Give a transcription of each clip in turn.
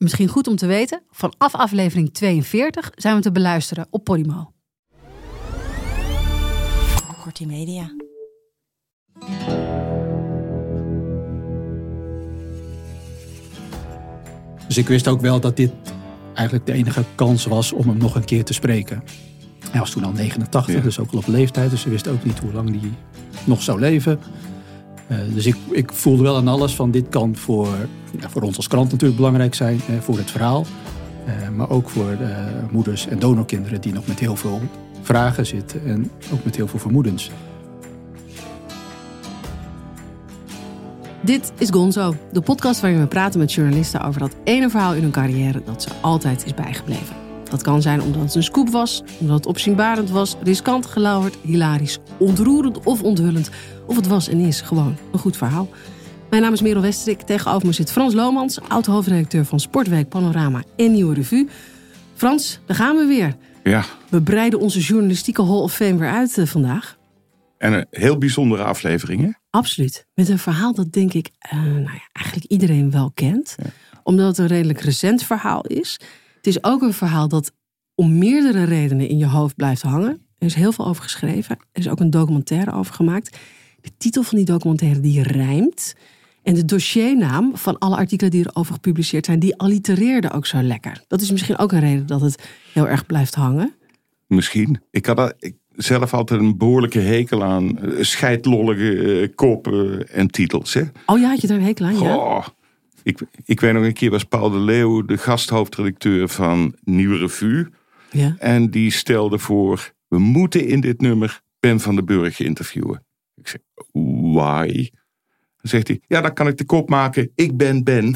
Misschien goed om te weten, vanaf aflevering 42 zijn we te beluisteren op Podimo. Kortie Media. Dus ik wist ook wel dat dit eigenlijk de enige kans was om hem nog een keer te spreken. Hij was toen al 89, Ja. dus ook al op leeftijd. Dus ze wist ook niet hoe lang hij nog zou leven. Eh, dus ik, ik voelde wel aan alles van dit kan voor, ja, voor ons als krant natuurlijk belangrijk zijn. eh, voor het verhaal. Eh, maar ook voor moeders en donorkinderen die nog met heel veel vragen zitten. En ook met heel veel vermoedens. Dit is Gonzo, de podcast waarin we praten met journalisten over dat ene verhaal in hun carrière dat ze altijd is bijgebleven. Dat kan zijn omdat het een scoop was, omdat het opzienbarend was, riskant, gelauwerd, hilarisch, ontroerend of onthullend. Of het was en is gewoon een goed verhaal. Mijn naam is Merel Westerik. Tegenover me zit Frans Lomans, oud-hoofdredacteur van Sportweek, Panorama en Nieuwe Revue. Frans, daar gaan we weer. Ja, We breiden onze journalistieke Hall of Fame weer uit eh, vandaag. en een heel bijzondere aflevering, hè? Absoluut. Met een verhaal dat denk ik eh, nou ja, eigenlijk iedereen wel kent. Omdat het een redelijk recent verhaal is. Het is ook een verhaal dat om meerdere redenen in je hoofd blijft hangen. Er is heel veel over geschreven. Er is ook een documentaire over gemaakt. De titel van die documentaire die rijmt. En de dossiernaam van alle artikelen die erover gepubliceerd zijn, die allitereerde ook zo lekker. Dat is misschien ook een reden dat het heel erg blijft hangen. Misschien. Ik had er, ik, zelf altijd een behoorlijke hekel aan eh, scheidlollige eh, koppen en titels, hè? Oh ja, had je daar een hekel aan? Ja. Goh. Ik, ik weet nog een keer was Paul de Leeuw de gasthoofdredacteur van Nieuwe Revue. ja. En die stelde voor, we moeten in dit nummer Ben van den Burg interviewen. Ik zeg, why? Dan zegt hij, ja dan kan ik de kop maken, ik ben Ben.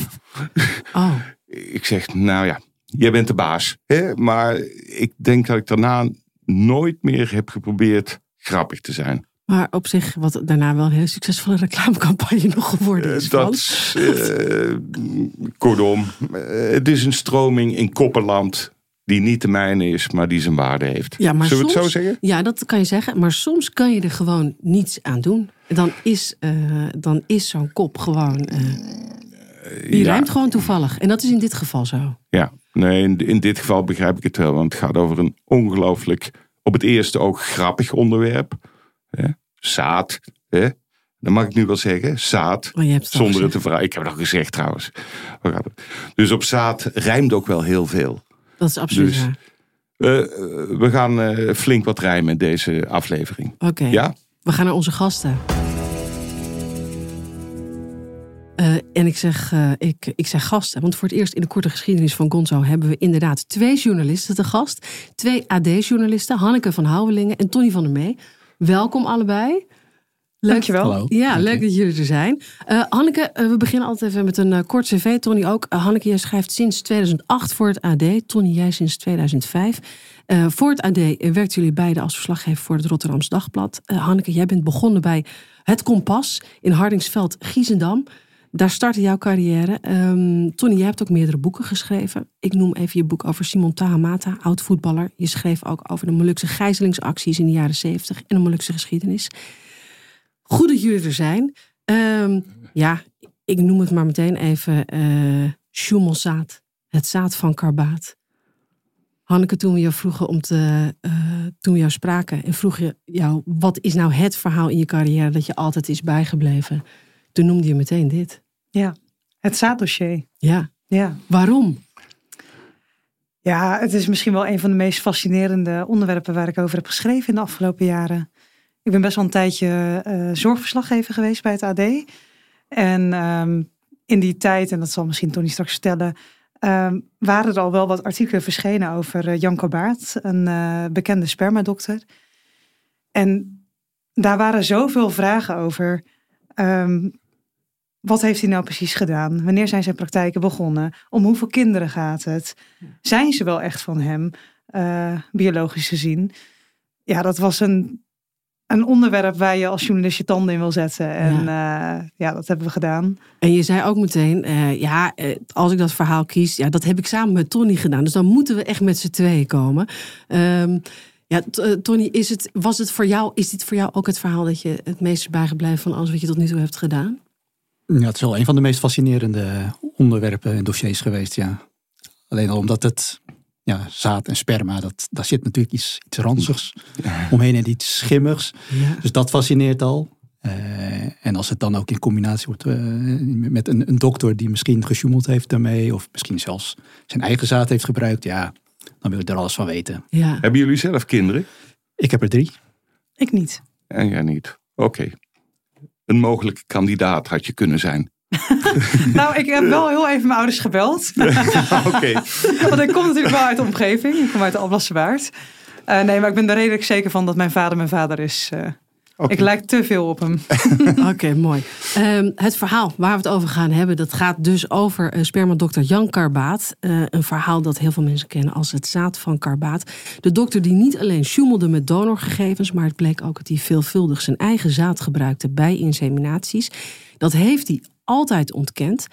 Oh. Ik zeg, nou ja, jij bent de baas. Hè? Maar ik denk dat ik daarna nooit meer heb geprobeerd grappig te zijn. Maar op zich, wat daarna wel een heel succesvolle reclamecampagne nog geworden is. Eh, Frans. dat, eh, kortom, eh, het is een stroming in Kopperland die niet de mijne is, maar die zijn waarde heeft. Ja, maar Zullen we soms, het zo zeggen? Ja, dat kan je zeggen. Maar soms kan je er gewoon niets aan doen. Dan is, eh, dan is zo'n kop gewoon... eh, die ja. rijmt gewoon toevallig. En dat is in dit geval zo. Ja, nee, in, in dit geval begrijp ik het wel, want het gaat over een ongelooflijk, op het eerste ook grappig onderwerp. Hè? Zaad, hè? dat mag ik nu wel zeggen, zaad. Het al Zonder het te vragen. Ik heb het al gezegd trouwens. Dus op zaad rijmt ook wel heel veel. Dat is absoluut Dus- waar. Eh, eh, we gaan eh, flink wat rijmen in deze aflevering. Oké, Ja? we gaan naar onze gasten. En ik zeg, ik, ik zeg gasten, want voor het eerst in de korte geschiedenis van Gonzo hebben we inderdaad twee journalisten te gast. Twee AD-journalisten, Hanneke van Houwelingen en Tony van der Mee. Welkom allebei. Leuk, Dankjewel. Hallo. Ja, Dank leuk je. dat jullie er zijn. Eh, Hanneke, eh, we beginnen altijd even met een eh, kort cv. Tony ook. Hanneke, jij schrijft sinds 2008 voor het AD. Tony, jij sinds 2005. Eh, voor het AD werkten jullie beiden als verslaggever voor het Rotterdams Dagblad. Hanneke, jij bent begonnen bij Het Kompas in Hardingsveld, Giezendam. Daar startte jouw carrière. Ehm, Tony, jij hebt ook meerdere boeken geschreven. Ik noem even je boek over Simon Tahamata, oud-voetballer. Je schreef ook over de Molukse gijzelingsacties in de jaren 70 en de Molukse geschiedenis. Goed dat jullie er zijn. Ehm, ja, ik noem het maar meteen even Schummelzaad. Het zaad van karbaat. Hanneke, toen we jou vroegen om te, eh, toen we jou spraken en vroeg je jou, wat is nou het verhaal in je carrière dat je altijd is bijgebleven? Toen noemde je meteen dit. Ja, het zaaddossier. Ja, Ja. waarom? ja, het is misschien wel een van de meest fascinerende onderwerpen waar ik over heb geschreven in de afgelopen jaren. Ik ben best wel een tijdje eh, zorgverslaggever geweest bij het AD. En ehm, in die tijd, en dat zal misschien Tony straks vertellen, ehm, waren er al wel wat artikelen verschenen over eh, Jan Kabaert, een eh, bekende spermadokter. En daar waren zoveel vragen over. Ehm, wat heeft hij nou precies gedaan? Wanneer zijn zijn praktijken begonnen? Om hoeveel kinderen gaat het? Zijn ze wel echt van hem? uh, biologisch gezien. Ja, dat was een, een onderwerp waar je als journalist je tanden in wil zetten. En ja, uh, ja dat hebben we gedaan. En je zei ook meteen, uh, ja, als ik dat verhaal kies, ja, dat heb ik samen met Tony gedaan. Dus dan moeten we echt met z'n tweeën komen. Um, ja, Tony, is het, was het voor jou, is dit voor jou ook het verhaal dat je het meest bijgebleven van alles wat je tot nu toe hebt gedaan? Ja, het is wel een van de meest fascinerende onderwerpen en dossiers geweest, ja. Alleen al omdat het ja, zaad en sperma, dat, daar zit natuurlijk iets, iets ranzigs omheen en iets schimmigs. Ja. Dus dat fascineert al. Uh, en als het dan ook in combinatie wordt uh, met een, een, dokter die misschien gesjoemeld heeft daarmee, of misschien zelfs zijn eigen zaad heeft gebruikt, ja, dan wil ik er alles van weten. Ja. Hebben jullie zelf kinderen? Ik heb er drie. Ik niet. En jij niet. Oké. Een mogelijke kandidaat had je kunnen zijn. nou, ik heb wel heel even mijn ouders gebeld. Oké. Want ik kom natuurlijk wel uit de omgeving. Ik kom uit de Alblasserwaard. Uh, nee, maar ik ben er redelijk zeker van dat mijn vader mijn vader is. Uh, ik lijk te veel op hem. Oké, mooi. Um, het verhaal waar we het over gaan hebben, dat gaat dus over uh, spermadokter Jan Karbaat. Uh, een verhaal dat heel veel mensen kennen als het zaad van Karbaat. De dokter die niet alleen sjoemelde met donorgegevens, maar het bleek ook dat hij veelvuldig zijn eigen zaad gebruikte bij inseminaties. Dat heeft hij altijd ontkend.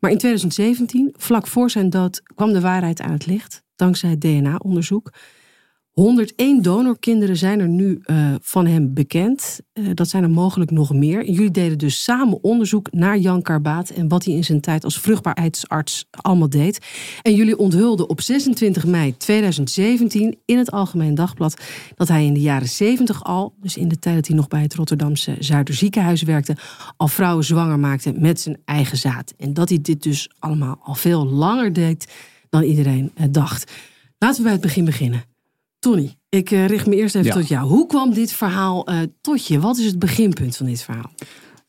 Maar in 2017, vlak voor zijn dood, kwam de waarheid aan het licht, dankzij DNA-onderzoek. 101 donorkinderen zijn er nu uh, van hem bekend. Uh, dat zijn er mogelijk nog meer. jullie deden dus samen onderzoek naar Jan Karbaat en wat hij in zijn tijd als vruchtbaarheidsarts allemaal deed. En jullie onthulden op 26 mei 2017 in het Algemeen Dagblad dat hij in de jaren 70 al, dus in de tijd dat hij nog bij het Rotterdamse Zuiderziekenhuis werkte, al vrouwen zwanger maakte met zijn eigen zaad. En dat hij dit dus allemaal al veel langer deed dan iedereen eh, dacht. Laten we bij het begin beginnen. Tony, ik uh, richt me eerst even tot jou. Hoe kwam dit verhaal uh, tot je? Wat is het beginpunt van dit verhaal?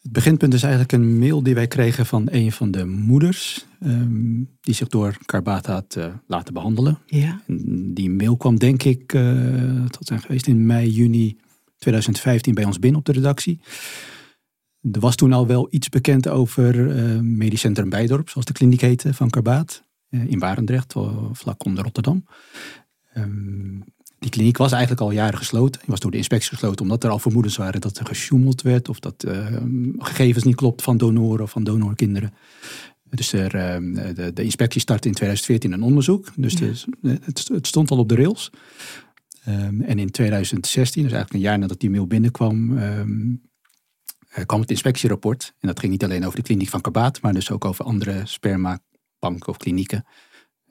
Het beginpunt is eigenlijk een mail die wij kregen van een van de moeders. Um, die zich door Karbaat had uh, laten behandelen. Ja. En die mail kwam denk ik, tot zijn geweest in mei, juni 2015 bij ons binnen op de redactie. Er was toen al wel iets bekend over Medisch Centrum Bijdorp, zoals de kliniek heette van Karbaat. in Barendrecht, vlak onder Rotterdam. Um, die kliniek was eigenlijk al jaren gesloten. Die was door de inspectie gesloten omdat er al vermoedens waren dat er gesjoemeld werd of dat uh, gegevens niet klopt van donoren of van donorkinderen. Dus er, uh, de, de, inspectie startte in 2014 een onderzoek. Dus ja. het, het, stond al op de rails. Um, en in 2016, dus eigenlijk een jaar nadat die mail binnenkwam, um, kwam het inspectierapport. En dat ging niet alleen over de kliniek van Kabaat, maar dus ook over andere spermabanken of klinieken.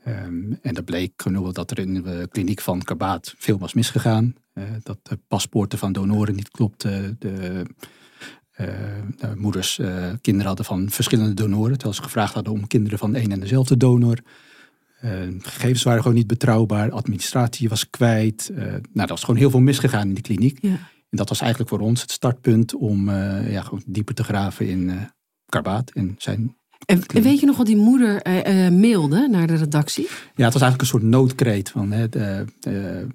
Um, en dat bleek genoeg dat er in de kliniek van Kabaat veel was misgegaan. Uh, dat de paspoorten van donoren niet klopten. De, uh, de moeders uh, kinderen hadden van verschillende donoren. Terwijl ze gevraagd hadden om kinderen van één en dezelfde donor. gegevens waren gewoon niet betrouwbaar. Administratie was kwijt. nou, er was gewoon heel veel misgegaan in die kliniek. Ja. En dat was eigenlijk voor ons het startpunt om ja, gewoon dieper te graven in Karbaat en zijn en, weet je nog wat die moeder uh, uh, mailde naar de redactie? Ja, het was eigenlijk een soort noodkreet. Van, hè, de, de,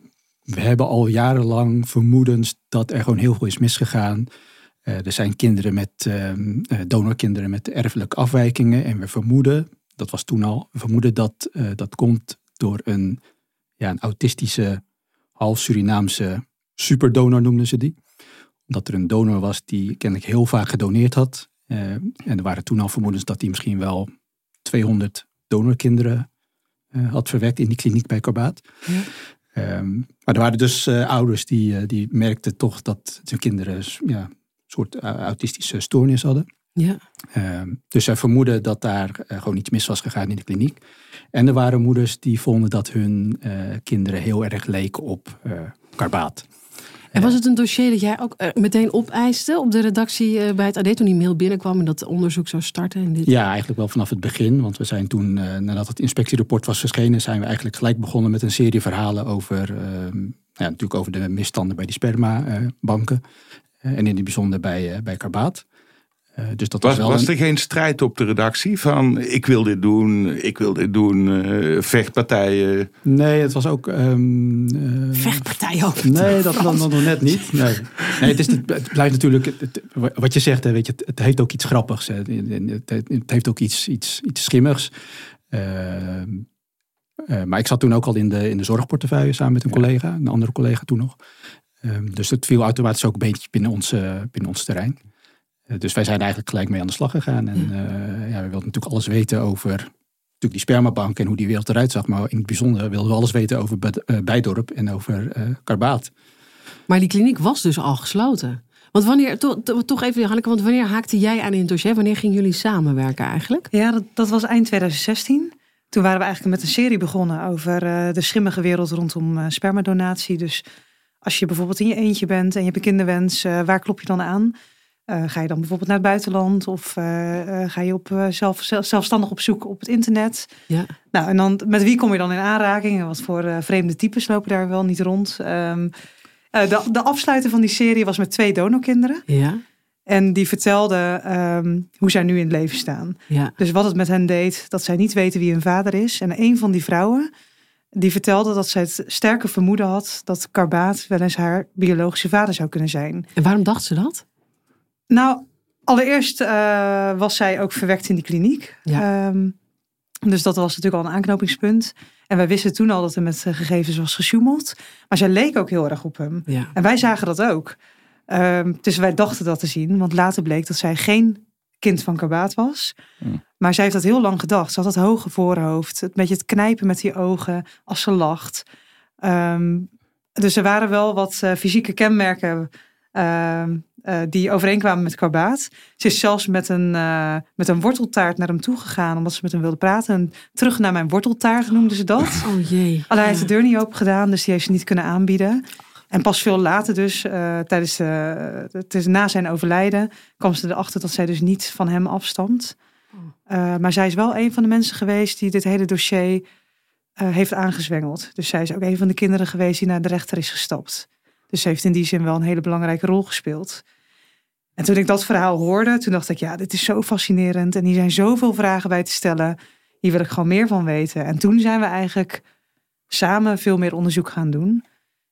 we hebben al jarenlang vermoedens dat er gewoon heel veel is misgegaan. Uh, er zijn kinderen met ehm, donorkinderen met erfelijke afwijkingen. En we vermoeden, dat was toen al, we vermoeden dat dat komt door een, ja, een autistische, half Surinaamse superdonor noemden ze die. Omdat er een donor was die kennelijk heel vaak gedoneerd had. Uh, en er waren toen al vermoedens dat hij misschien wel 200 donorkinderen uh, had verwekt in die kliniek bij Corbaat. Ja. Um, maar er waren dus uh, ouders die, die merkten toch dat hun kinderen ja, een soort autistische stoornis hadden. Ja. Um, dus zij vermoeden dat daar gewoon iets mis was gegaan in de kliniek. En er waren moeders die vonden dat hun kinderen heel erg leken op Karbaat. En was het een dossier dat jij ook uh, meteen opeiste op de redactie uh, bij het AD toen die mail binnenkwam en dat onderzoek zou starten? En dit... Ja, eigenlijk wel vanaf het begin. Want we zijn toen, uh, nadat het inspectierapport was verschenen, zijn we eigenlijk gelijk begonnen met een serie verhalen over, ehm, ja, natuurlijk over de misstanden bij die spermabanken. en in het bijzonder bij, bij Karbaat. Uh, dus dat was, was, was er geen strijd op de redactie van ik wil dit doen, ik wil dit doen, uh, vechtpartijen? Nee, het was ook... Um, uh, vechtpartijen ook Nee, dat dan nog net niet. Nee, nee het, is, het blijft natuurlijk, het, wat je zegt, weet je, het, het heeft ook iets grappigs. Hè. Het, het, heeft ook iets, iets, iets schimmigs. Ehm, Eh, maar ik zat toen ook al in de, in de zorgportefeuille samen met een collega, een andere collega toen nog. Ehm, dus het viel automatisch ook een beetje binnen ons, eh, binnen ons terrein. Eh, dus wij zijn eigenlijk gelijk mee aan de slag gegaan. En eh, ja, we wilden natuurlijk alles weten over natuurlijk die spermabank en hoe die wereld eruit zag. Maar in het bijzonder wilden we alles weten over eh, Bijdorp en over Karbaat. Maar die kliniek was dus al gesloten. Want wanneer, to- to- toch even Hanneke, want wanneer haakte jij aan in het dossier? Wanneer gingen jullie samenwerken eigenlijk? Ja, dat, dat was eind 2016. Toen waren we eigenlijk met een serie begonnen over eh, de schimmige wereld rondom eh, spermadonatie. Dus als je bijvoorbeeld in je eentje bent en je hebt een kinderwens, waar klop je dan aan? Eh, ga je dan bijvoorbeeld naar het buitenland of eh, eh, ga je op, zelf, zelf- zelfstandig op zoek op het internet? Ja. Nou, en dan met wie kom je dan in aanraking? En wat voor vreemde types lopen daar wel niet rond? Ehm, eh, de, de afsluiter van die serie was met twee donorkinderen. Ja, En die vertelden ehm, hoe zij nu in het leven staan. ja. Dus wat het met hen deed, dat zij niet weten wie hun vader is. En een van die vrouwen, die vertelde dat zij het sterke vermoeden had dat Karbaat wel eens haar biologische vader zou kunnen zijn. En waarom dacht ze dat? Nou, allereerst eh, was zij ook verwekt in die kliniek. Ja. Ehm, dus dat was natuurlijk al een aanknopingspunt. En wij wisten toen al dat er met eh, gegevens was gesjoemeld. Maar zij leek ook heel erg op hem. Ja. En wij zagen dat ook. Ehm, dus wij dachten dat te zien. Want later bleek dat zij geen kind van Karbaat was. Hmm. Maar zij heeft dat heel lang gedacht. Ze had dat hoge voorhoofd. Het beetje het knijpen met die ogen als ze lacht. Ehm, dus er waren wel wat eh, fysieke kenmerken ehm, eh, die overeenkwamen met Karbaat. Ze is zelfs met een, eh, met een worteltaart naar hem toe gegaan. Omdat ze met hem wilde praten. En terug naar mijn worteltaart noemden ze dat. Oh jee. Alleen hij heeft de deur niet open gedaan, dus die heeft ze niet kunnen aanbieden. En pas veel later dus, eh, tijdens de, het is na zijn overlijden, kwam ze erachter dat zij dus niet van hem afstamt. Eh, maar zij is wel een van de mensen geweest die dit hele dossier heeft aangezwengeld. Dus zij is ook een van de kinderen geweest die naar de rechter is gestapt. Dus ze heeft in die zin wel een hele belangrijke rol gespeeld. En toen ik dat verhaal hoorde, toen dacht ik, ja, dit is zo fascinerend. En hier zijn zoveel vragen bij te stellen. Hier wil ik gewoon meer van weten. En toen zijn we eigenlijk samen veel meer onderzoek gaan doen.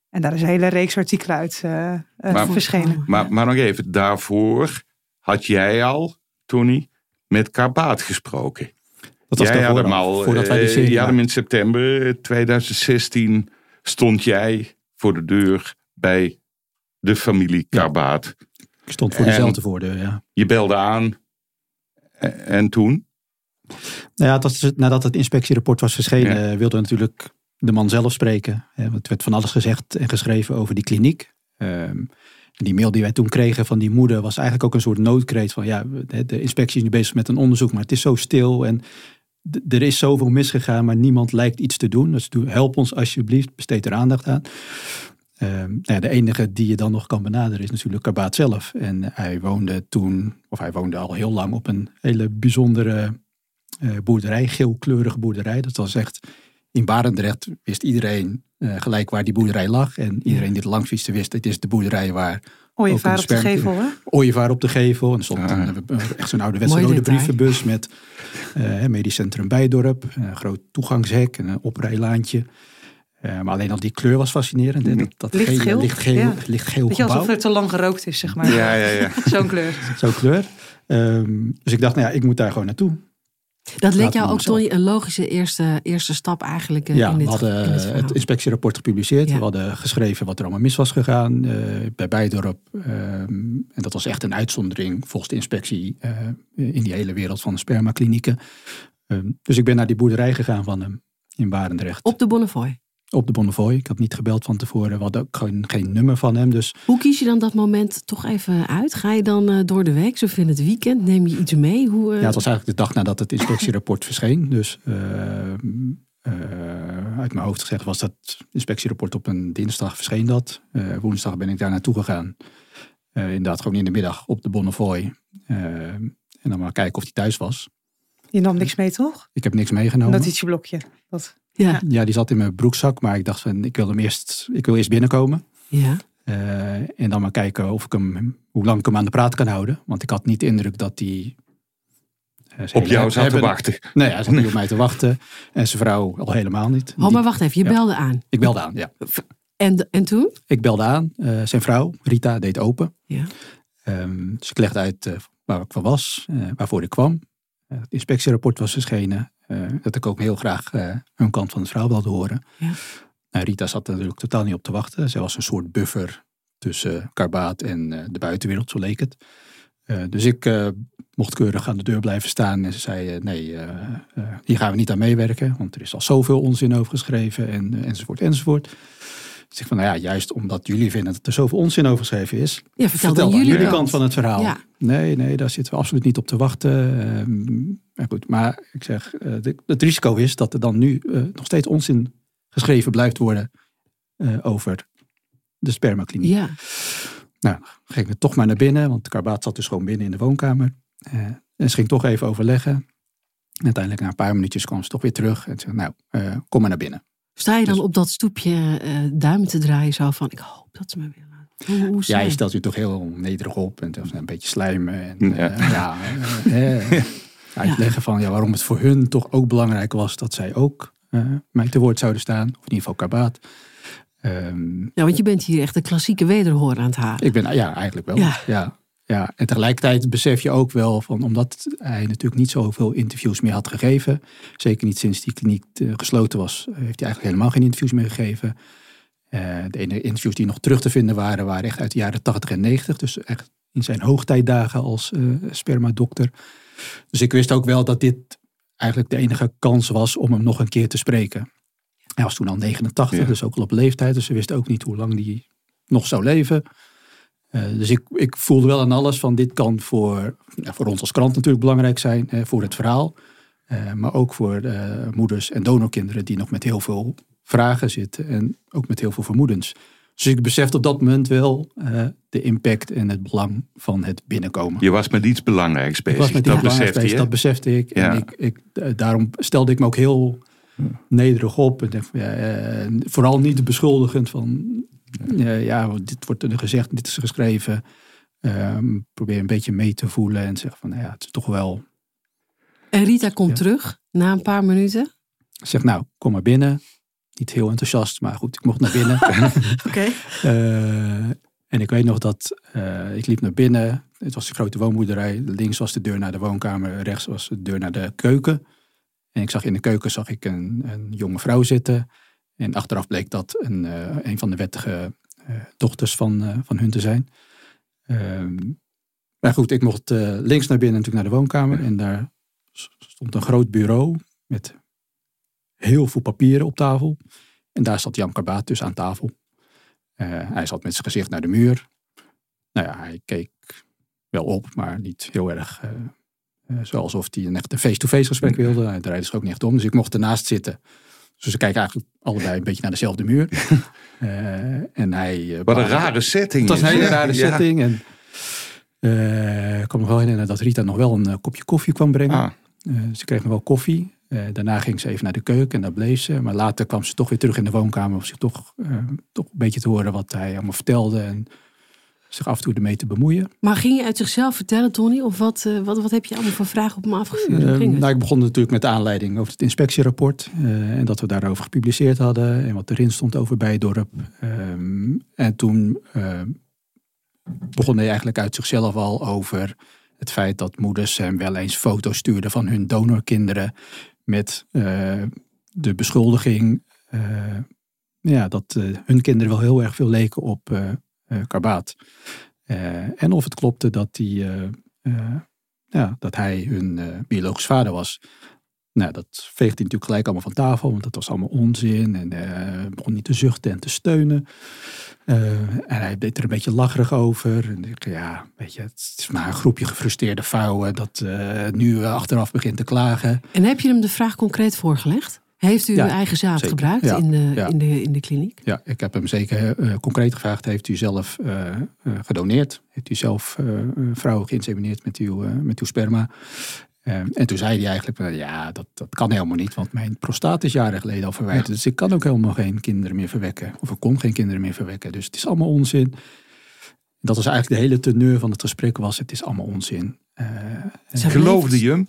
En daar is een hele reeks artikelen uit eh, eh, Maar- verschenen. Maar, maar nog even, daarvoor had jij al, Tony, met Karbaat gesproken. Dat was jij had daarvoor hem al, al, voordat wij die eh, serie hem maakten. in september 2016 stond jij voor de deur bij de familie Karbaat. Stond voor En- dezelfde voordeur, ja. Je belde aan en, en toen? Nou ja, het was, nadat het inspectierapport was verschenen, Ja. wilden we natuurlijk de man zelf spreken. Het werd van alles gezegd en geschreven over die kliniek. Ehm, die mail die wij toen kregen van die moeder was eigenlijk ook een soort noodkreet van ja, de, inspectie is nu bezig met een onderzoek, maar het is zo stil en er is zoveel misgegaan, maar niemand lijkt iets te doen. Dus help ons alsjeblieft, besteed er aandacht aan. Ehm, nou ja, de enige die je dan nog kan benaderen is natuurlijk Karbaat zelf. En hij woonde toen, of hij woonde al heel lang op een hele bijzondere eh, boerderij, geelkleurige boerderij. Dat was echt, in Barendrecht wist iedereen eh, gelijk waar die boerderij lag. En iedereen die het langs wist, wist, het is de boerderij waar Ooievaar op de gevel, hè? ooievaar op de gevel. En er stond Ah. een- echt zo'n ouderwetse rode detail. brievenbus met eh medisch centrum Bijdorp. Een groot toegangshek en een oprijlaantje. Eh, maar alleen al die kleur was fascinerend. hè. Dat, dat Lichtgeel, gele, lichtgeel, ja. lichtgeel Weet je, alsof er te lang gerookt is, zeg maar. Ja, ja, ja. Zo'n kleur. Zo'n kleur. Ehm, dus ik dacht, nou ja, ik moet daar gewoon naartoe. Dat leek jou ook. Tony, een logische eerste, eerste stap eigenlijk eh, Ja, in dit, we hadden in dit verhaal. het inspectierapport gepubliceerd. Ja. We hadden geschreven wat er allemaal mis was gegaan eh, bij Bijdorp. Ehm, en dat was echt een uitzondering volgens de inspectie eh, in die hele wereld van spermaklinieken. Ehm, dus ik ben naar die boerderij gegaan van hem in Barendrecht. Op, Op de Bonnefoy. De Bonnefoy. Ik had niet gebeld van tevoren. We hadden ook geen, geen nummer van hem. Dus Hoe kies je dan dat moment toch even uit? Ga je dan eh, door de week of in het weekend? Neem je iets mee? Hoe, eh, ja, het was eigenlijk de dag nadat het inspectierapport verscheen. Dus eh, uit mijn hoofd gezegd was dat inspectierapport op een dinsdag verscheen dat. Eh, woensdag ben ik daar naartoe gegaan. Eh, inderdaad, gewoon in de middag op de Bonnefoy. En dan maar kijken of hij thuis was. Je nam niks mee, toch? Ik heb niks meegenomen. notitieblokje. Dat. Ja, Ja, die zat in mijn broekzak, maar ik dacht van ik wil hem eerst, ik wil eerst binnenkomen. ja. Eh, en dan maar kijken of ik hem, hoe lang ik hem aan de praat kan houden. Want ik had niet de indruk dat hij. eh, Op jou zat te wachten. Nee, hij zat niet op mij te wachten. En zijn vrouw al helemaal niet. Oh, maar wacht even, je Ja. belde aan. Ik belde aan, ja. En, en toen? Ik belde aan. Eh, zijn vrouw, Rita, deed open. Ja. Ehm, dus ik legde uit eh, waar ik van was, eh, waarvoor ik kwam. Het inspectierapport was verschenen. Eh, dat ik ook heel graag eh, hun kant van het verhaal wilde horen. Ja. Nou, Rita zat er natuurlijk totaal niet op te wachten. Zij was een soort buffer tussen Karbaat en eh, de buitenwereld, zo leek het. Eh, dus ik eh, mocht keurig aan de deur blijven staan. En ze zei, eh, nee, eh, eh, hier gaan we niet aan meewerken. Want er is al zoveel onzin over geschreven en, eh, enzovoort enzovoort. Ik van, nou ja, juist omdat jullie vinden dat er zoveel onzin over geschreven is. Ja, vertel, Vertel dan jullie jullie kant. kant van het verhaal. Ja. Nee, nee, daar zitten we absoluut niet op te wachten. Ehm, maar goed, maar ik zeg, eh, de- het risico is dat er dan nu eh, nog steeds onzin geschreven blijft worden eh, over de spermakliniek. Ja, Nou, dan ging ik toch maar naar binnen, want Karbaat zat dus gewoon binnen in de woonkamer. En ze ging toch even overleggen. En uiteindelijk na een paar minuutjes kwam ze toch weer terug en zei, nou, kom maar naar binnen. Sta je dan Dus- op dat stoepje eh, duimen te draaien zo van, ik hoop dat ze me willen. Hoe, hoe Ja, je stelt je toch heel nederig op en een beetje slijmen. En, Ja. ja. ja, eh, eh, uitleggen van ja, waarom het voor hun toch ook belangrijk was dat zij ook eh, mij te woord zouden staan. Of in ieder geval Karbaat. Ehm, Ja, want je bent hier echt de klassieke wederhoor aan het halen. ik ben, ja, eigenlijk wel. Ja. Ja. Ja, En tegelijkertijd besef je ook wel van, omdat hij natuurlijk niet zoveel interviews meer had gegeven. Zeker niet sinds die kliniek eh, gesloten was, heeft hij eigenlijk helemaal geen interviews meer gegeven. Eh, de enige interviews die nog terug te vinden waren, waren echt uit de jaren 80 en 90. Dus echt in zijn hoogtijdagen als eh spermadokter. Dus ik wist ook wel dat dit eigenlijk de enige kans was om hem nog een keer te spreken. Hij was toen al 89, Ja. dus ook al op leeftijd. Dus ze wisten ook niet hoe lang hij nog zou leven. Eh, dus ik, ik voelde wel aan alles van dit kan voor, ja, voor ons als krant natuurlijk belangrijk zijn. eh, voor het verhaal. Eh, maar ook voor eh, moeders en donorkinderen die nog met heel veel vragen zitten. En ook met heel veel vermoedens. Dus ik besefte op dat moment wel eh, de impact en het belang van het binnenkomen. Je was met iets belangrijks Ik bezig. was met die dat belangrijks besefte bezig, je. dat besefte ik. Ja. En ik, ik, daarom stelde ik me ook heel nederig op. En ja, vooral niet beschuldigend van, eh, ja, dit wordt er gezegd, dit is geschreven. Ehm, probeer een beetje mee te voelen en zeg van, nou ja, het is toch wel... En Rita komt Ja. terug na een paar minuten. Zeg nou, kom maar binnen. Niet heel enthousiast, maar goed, ik mocht naar binnen. Oké. Eh, en ik weet nog dat eh, ik liep naar binnen. Het was een grote woonboerderij. Links was de deur naar de woonkamer, rechts was de deur naar de keuken. En ik zag in de keuken zag ik een, een jonge vrouw zitten. En achteraf bleek dat een, eh, een van de wettige eh, dochters van, eh, van hun te zijn. Ehm, maar goed, ik mocht links naar binnen natuurlijk naar de woonkamer. En daar stond een groot bureau met heel veel papieren op tafel. En daar zat Jan Karbaat dus aan tafel. Hij zat met zijn gezicht naar de muur. Nou ja, hij keek wel op, maar niet heel erg zoals of hij een echt een face-to-face gesprek wilde. Hij draaide zich ook niet echt om, dus ik mocht ernaast zitten. Dus we kijken eigenlijk allebei een beetje naar dezelfde muur. Eh, en hij, eh, Wat een rare setting. het was een is, hele rare Ja. setting. En, eh, ik kan me wel herinneren dat Rita nog wel een kopje koffie kwam brengen. Ah, ze kreeg nog wel koffie. Daarna ging ze even naar de keuken en daar bleef ze. Maar later kwam ze toch weer terug in de woonkamer om zich toch, toch een beetje te horen wat hij allemaal vertelde. En zich af en toe ermee te bemoeien. Maar ging je uit zichzelf vertellen, Tony? Of wat, eh, wat, wat heb je allemaal voor vragen op hem afgevuurd? Eh, nou, ik begon natuurlijk met de aanleiding over het inspectierapport. eh, en dat we daarover gepubliceerd hadden. En wat erin stond over Bijdorp. Ehm en toen eh, begon hij eigenlijk uit zichzelf al over het feit dat moeders hem wel eens foto's stuurden van hun donorkinderen. Met de beschuldiging ja, dat hun kinderen wel heel erg veel leken op Karbaat. Eh, en of het klopte dat, die, eh, eh, ja, dat hij hun eh, biologisch vader was. Nou, dat veegde hij natuurlijk gelijk allemaal van tafel, want dat was allemaal onzin. En eh begon niet te zuchten en te steunen. Eh, en hij deed er een beetje lacherig over. En ik, ja, weet je, het is maar een groepje gefrustreerde vrouwen dat eh, nu eh, achteraf begint te klagen. En heb je hem de vraag concreet voorgelegd? Heeft u Ja, uw eigen zaad zeker. gebruikt Ja, in, de, ja. in, de, in de kliniek? Ja, ik heb hem zeker eh, concreet gevraagd. Heeft u zelf eh, eh, gedoneerd? Heeft u zelf eh, eh, vrouwen geïnsemineerd met uw, eh, met uw sperma? Eh, en toen zei hij eigenlijk, eh, ja, dat, dat kan helemaal niet. Want mijn prostaat is jaren geleden al verwijderd. Dus ik kan ook helemaal geen kinderen meer verwekken. Of ik kon geen kinderen meer verwekken. Dus het is allemaal onzin. Dat was eigenlijk de hele teneur van het gesprek was, het is allemaal onzin. Eh, Geloofde je hem?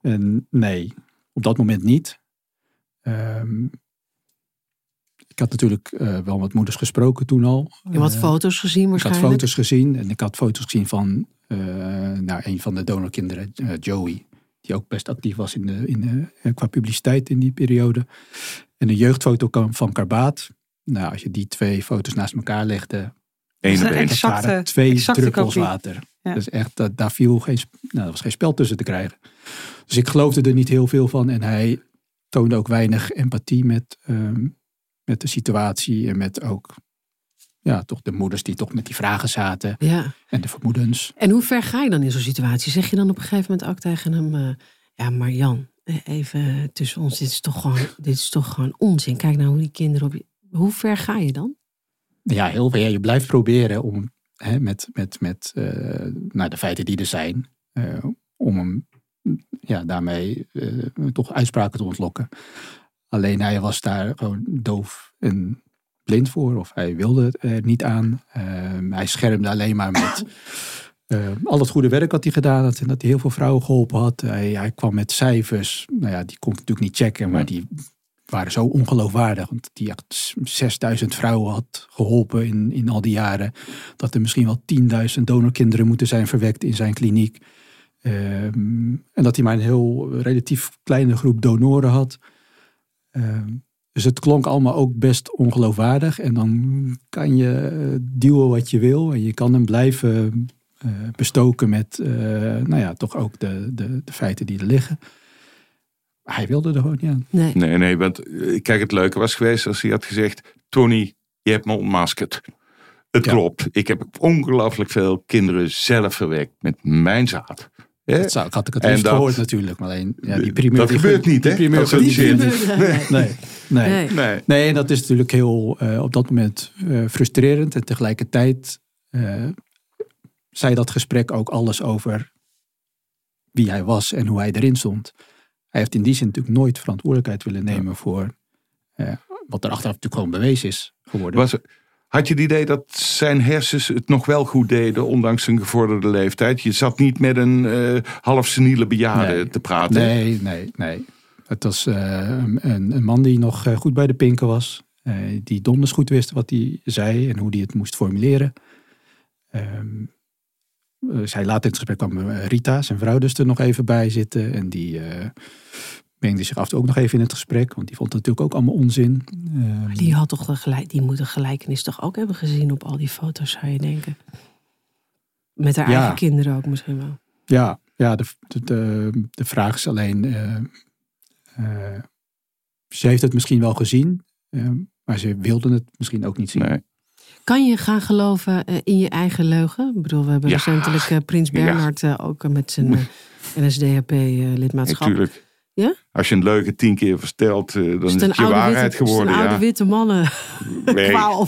en nee, op dat moment niet. Ehm, ik had natuurlijk eh, wel met moeders gesproken toen al. Je had Eh, foto's gezien ik had waarschijnlijk. foto's gezien en ik had foto's gezien van eh, nou, een van de donorkinderen, Joey. die ook best actief was in de, in de, qua publiciteit in die periode. En een jeugdfoto van Karbaat. Nou, als je die twee foto's naast elkaar legde, Eén Dat op één. een exacte- waren twee druppels water. Ja. Dus echt, dat, daar viel geen, nou, er was geen spel tussen te krijgen. Dus ik geloofde er niet heel veel van. En hij toonde ook weinig empathie met, ehm, met de situatie. En met ook, ja, toch de moeders die toch met die vragen zaten. Ja. En de vermoedens. En hoe ver ga je dan in zo'n situatie? Zeg je dan op een gegeven moment ook tegen hem... eh, ja, maar Jan, eh, even tussen ons. Dit is, toch gewoon, dit is toch gewoon onzin. Kijk nou hoe die kinderen op je... Hoe ver ga je dan? Ja, heel. Ja, je blijft proberen om hè, met, met, met nou, de feiten die er zijn. om hem ja, daarmee eh, toch uitspraken te ontlokken. Alleen hij was daar gewoon doof en blind voor. Of hij wilde het er niet aan. Ehm, hij schermde alleen maar met eh, al het goede werk wat hij gedaan had. En dat hij heel veel vrouwen geholpen had. Hij, hij kwam met cijfers. Nou ja, die kon ik natuurlijk niet checken. Maar die waren zo ongeloofwaardig. Want die echt 6000 vrouwen had geholpen in, in al die jaren. Dat er misschien wel 10.000 donorkinderen moeten zijn verwekt in zijn kliniek. Ehm, en dat hij maar een heel relatief kleine groep donoren had. Ehm, dus het klonk allemaal ook best ongeloofwaardig. En dan kan je eh, duwen wat je wil. En je kan hem blijven eh, bestoken met, eh, nou ja, toch ook de, de, de feiten die er liggen. Maar hij wilde er gewoon niet aan. Nee. Nee, nee, want kijk, het leuke was geweest als hij had gezegd: Tony, je hebt me ontmaskerd. Het Ja. klopt. Ik heb ongelooflijk veel kinderen zelf verwekt met mijn zaad. Dat zou, had ik het En liefst dat- gehoord natuurlijk. Maar alleen, ja, die primeur... dat die gebeurt niet, hè? primeur Dat shit. Nee. Nee, nee. Nee. Nee. Nee, en dat is natuurlijk heel eh, op dat moment eh, frustrerend. En tegelijkertijd eh, zei dat gesprek ook alles over wie hij was en hoe hij erin stond. Hij heeft in die zin natuurlijk nooit verantwoordelijkheid willen nemen voor eh, wat er achteraf natuurlijk gewoon bewezen is geworden. Was, had je het idee dat zijn hersens het nog wel goed deden, ondanks zijn gevorderde leeftijd? Je zat niet met een eh half seniele bejaarde Nee. te praten. Nee, nee, nee. Het was eh, een, een man die nog eh, goed bij de pinken was. die donders goed wist wat hij zei en hoe hij het moest formuleren. Ehm, eh, zij later in het gesprek kwam Rita, zijn vrouw, dus er nog even bij zitten. En die mengde zich af en toe ook nog even in het gesprek. Want die vond het natuurlijk ook allemaal onzin. Ehm, Die, had toch de gelijk, die moet de gelijkenis toch ook hebben gezien op al die foto's, zou je denken. Met haar Ja. eigen kinderen ook misschien wel. Ja, ja de, de, de, de vraag is alleen. eh, eh, ze heeft het misschien wel gezien, eh, maar ze wilde het misschien ook niet zien. Nee. Kan je gaan geloven in je eigen leugen? Ik bedoel, we hebben Ja. recentelijk Prins. Bernhard ook met zijn NSDAP-lidmaatschap. Ja? Als je een leugen tien keer vertelt, eh, dan Is is het je waarheid witte, is het geworden. een oude Ja. witte mannen Nee, kwaal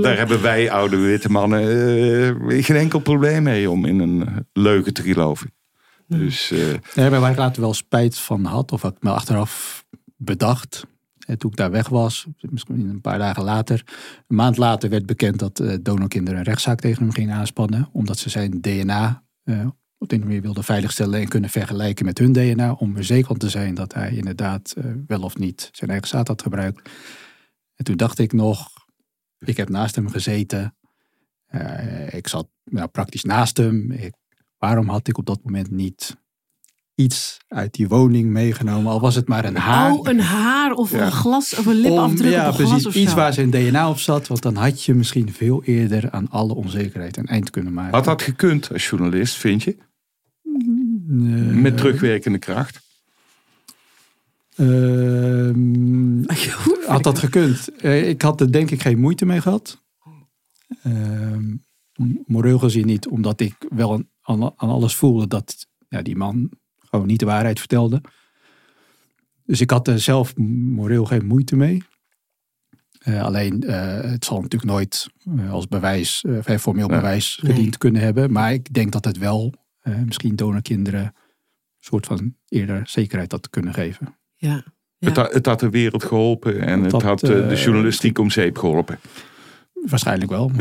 daar, hebben wij oude witte mannen eh, geen enkel probleem mee om in een eh, leugen te geloven. Dus eh, Nee, maar waar ik later wel spijt van had, of wat ik me achteraf bedacht, toen ik daar weg was, misschien een paar dagen later. Een maand later werd bekend dat eh donorkinderen een rechtszaak tegen hem gingen aanspannen, omdat ze zijn DNA eh, op de manier wilden veiligstellen en kunnen vergelijken met hun DNA, om er zeker van te zijn dat hij inderdaad eh, wel of niet zijn eigen zaad had gebruikt. En toen dacht ik nog, ik heb naast hem gezeten. Eh, ik zat nou, praktisch naast hem. Waarom had ik op dat moment niet iets uit die woning meegenomen? Al was het maar een haar. Oh, een haar of Ja. een glas of een lipafdruk ja, op een glas precies. of Iets zo. waar zijn DNA op zat. Want dan had je misschien veel eerder aan alle onzekerheid een eind kunnen maken. had dat gekund als journalist, vind je? Met terugwerkende kracht. ehm, had dat gekund? Eh, ik had er denk ik geen moeite mee gehad. Ehm, moreel gezien niet, omdat ik wel aan, aan aan alles voelde dat ja, die man gewoon niet de waarheid vertelde. Dus ik had er zelf moreel geen moeite mee. Eh, alleen, eh, het zal natuurlijk nooit eh, als bewijs, formeel Nee. bewijs Nee. gediend kunnen hebben. Maar ik denk dat het wel eh, misschien donorkinderen een soort van eerder zekerheid had kunnen geven. Ja. Ja. Het, had, het had de wereld geholpen en het had eh, de journalistiek om zeep geholpen. Waarschijnlijk wel.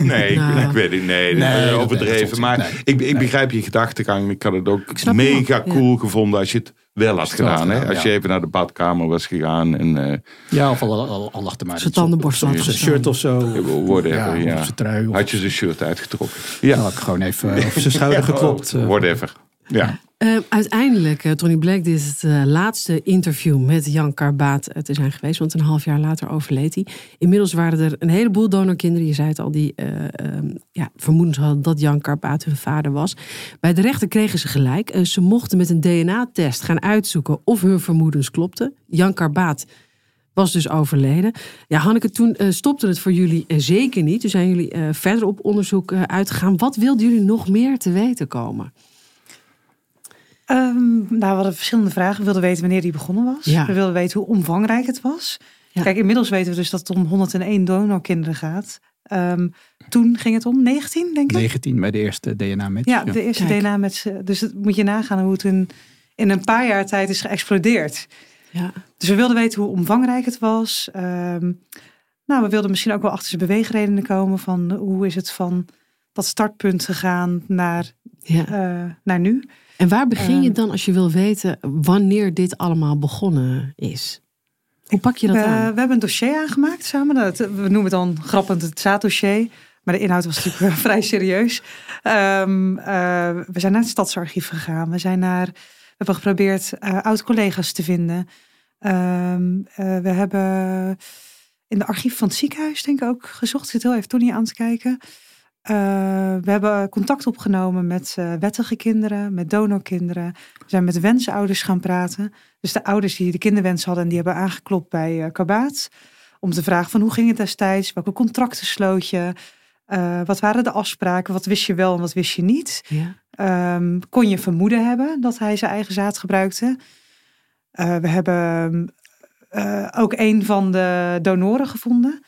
Nee, Nou. ik weet het nee, Nee, nee dat overdreven. maar niet. ik, ik begrijp je gedachtegang. Ik had het ook mega ook, ja. cool gevonden als je het wel had gedaan. Hè? Als ja. je even naar de badkamer was gegaan en eh Ja, of al, al, al lag er maar Zijn tandenborstel had zijn shirt of zo. whatever. Ja, Ja, of zijn trui. Of, Had je zijn shirt uitgetrokken. ja. Had ik gewoon even over zijn schouder geklopt. eh. whatever. Ja. Uh, uiteindelijk, uh, Tony Black, dit is het uh, laatste interview met Jan Karbaat te zijn geweest. Want een half jaar later overleed hij. Inmiddels waren er een heleboel donorkinderen, je zei het al, die ehm, ja, vermoedens hadden dat Jan Karbaat hun vader was. Bij de rechter kregen ze gelijk. ze mochten met een DNA-test gaan uitzoeken of hun vermoedens klopten. Jan Karbaat was dus overleden. Ja, Hanneke, toen stopte het voor jullie zeker niet. Toen zijn jullie verder op onderzoek uitgegaan. Wat wilden jullie nog meer te weten komen? Um, nou, we hadden verschillende vragen. We wilden weten wanneer die begonnen was. We wilden weten hoe omvangrijk het was. Kijk, inmiddels weten we dus dat het om 101 donorkinderen gaat. Um, toen ging het om 19, denk ik? 19 bij de eerste DNA-match. Ja, de eerste DNA-match. Dus het moet je nagaan hoe het in, in een paar jaar tijd is geëxplodeerd. Ja. Dus we wilden weten hoe omvangrijk het was. Um, nou, we wilden misschien ook wel achter zijn beweegredenen komen. Van hoe is het van dat startpunt gegaan naar, ja. uh, naar nu. En waar begin je ehm. dan als je wil weten wanneer dit allemaal begonnen is? Hoe pak je dat aan? We hebben een dossier aangemaakt samen. Dat, we noemen het dan grappend het zaaddossier. Maar de inhoud was natuurlijk vrij serieus. Um, uh, we zijn naar het stadsarchief gegaan. We, zijn naar, we hebben geprobeerd uh, oud-collega's te vinden. Um, uh, we hebben in de archief van het ziekenhuis denk ik ook gezocht. Ik zit heel even Tony aan te kijken. Uh, we hebben contact opgenomen met uh, wettige kinderen, met donorkinderen. We zijn met wensouders gaan praten. Dus de ouders die de kinderwens hadden, die hebben aangeklopt bij uh, Kabaat. Om te vragen van hoe ging het destijds? Welke contracten sloot je? wat waren de afspraken? Wat wist je wel en wat wist je niet? Ja. Um, kon je vermoeden hebben dat hij zijn eigen zaad gebruikte? we hebben ook een van de donoren gevonden.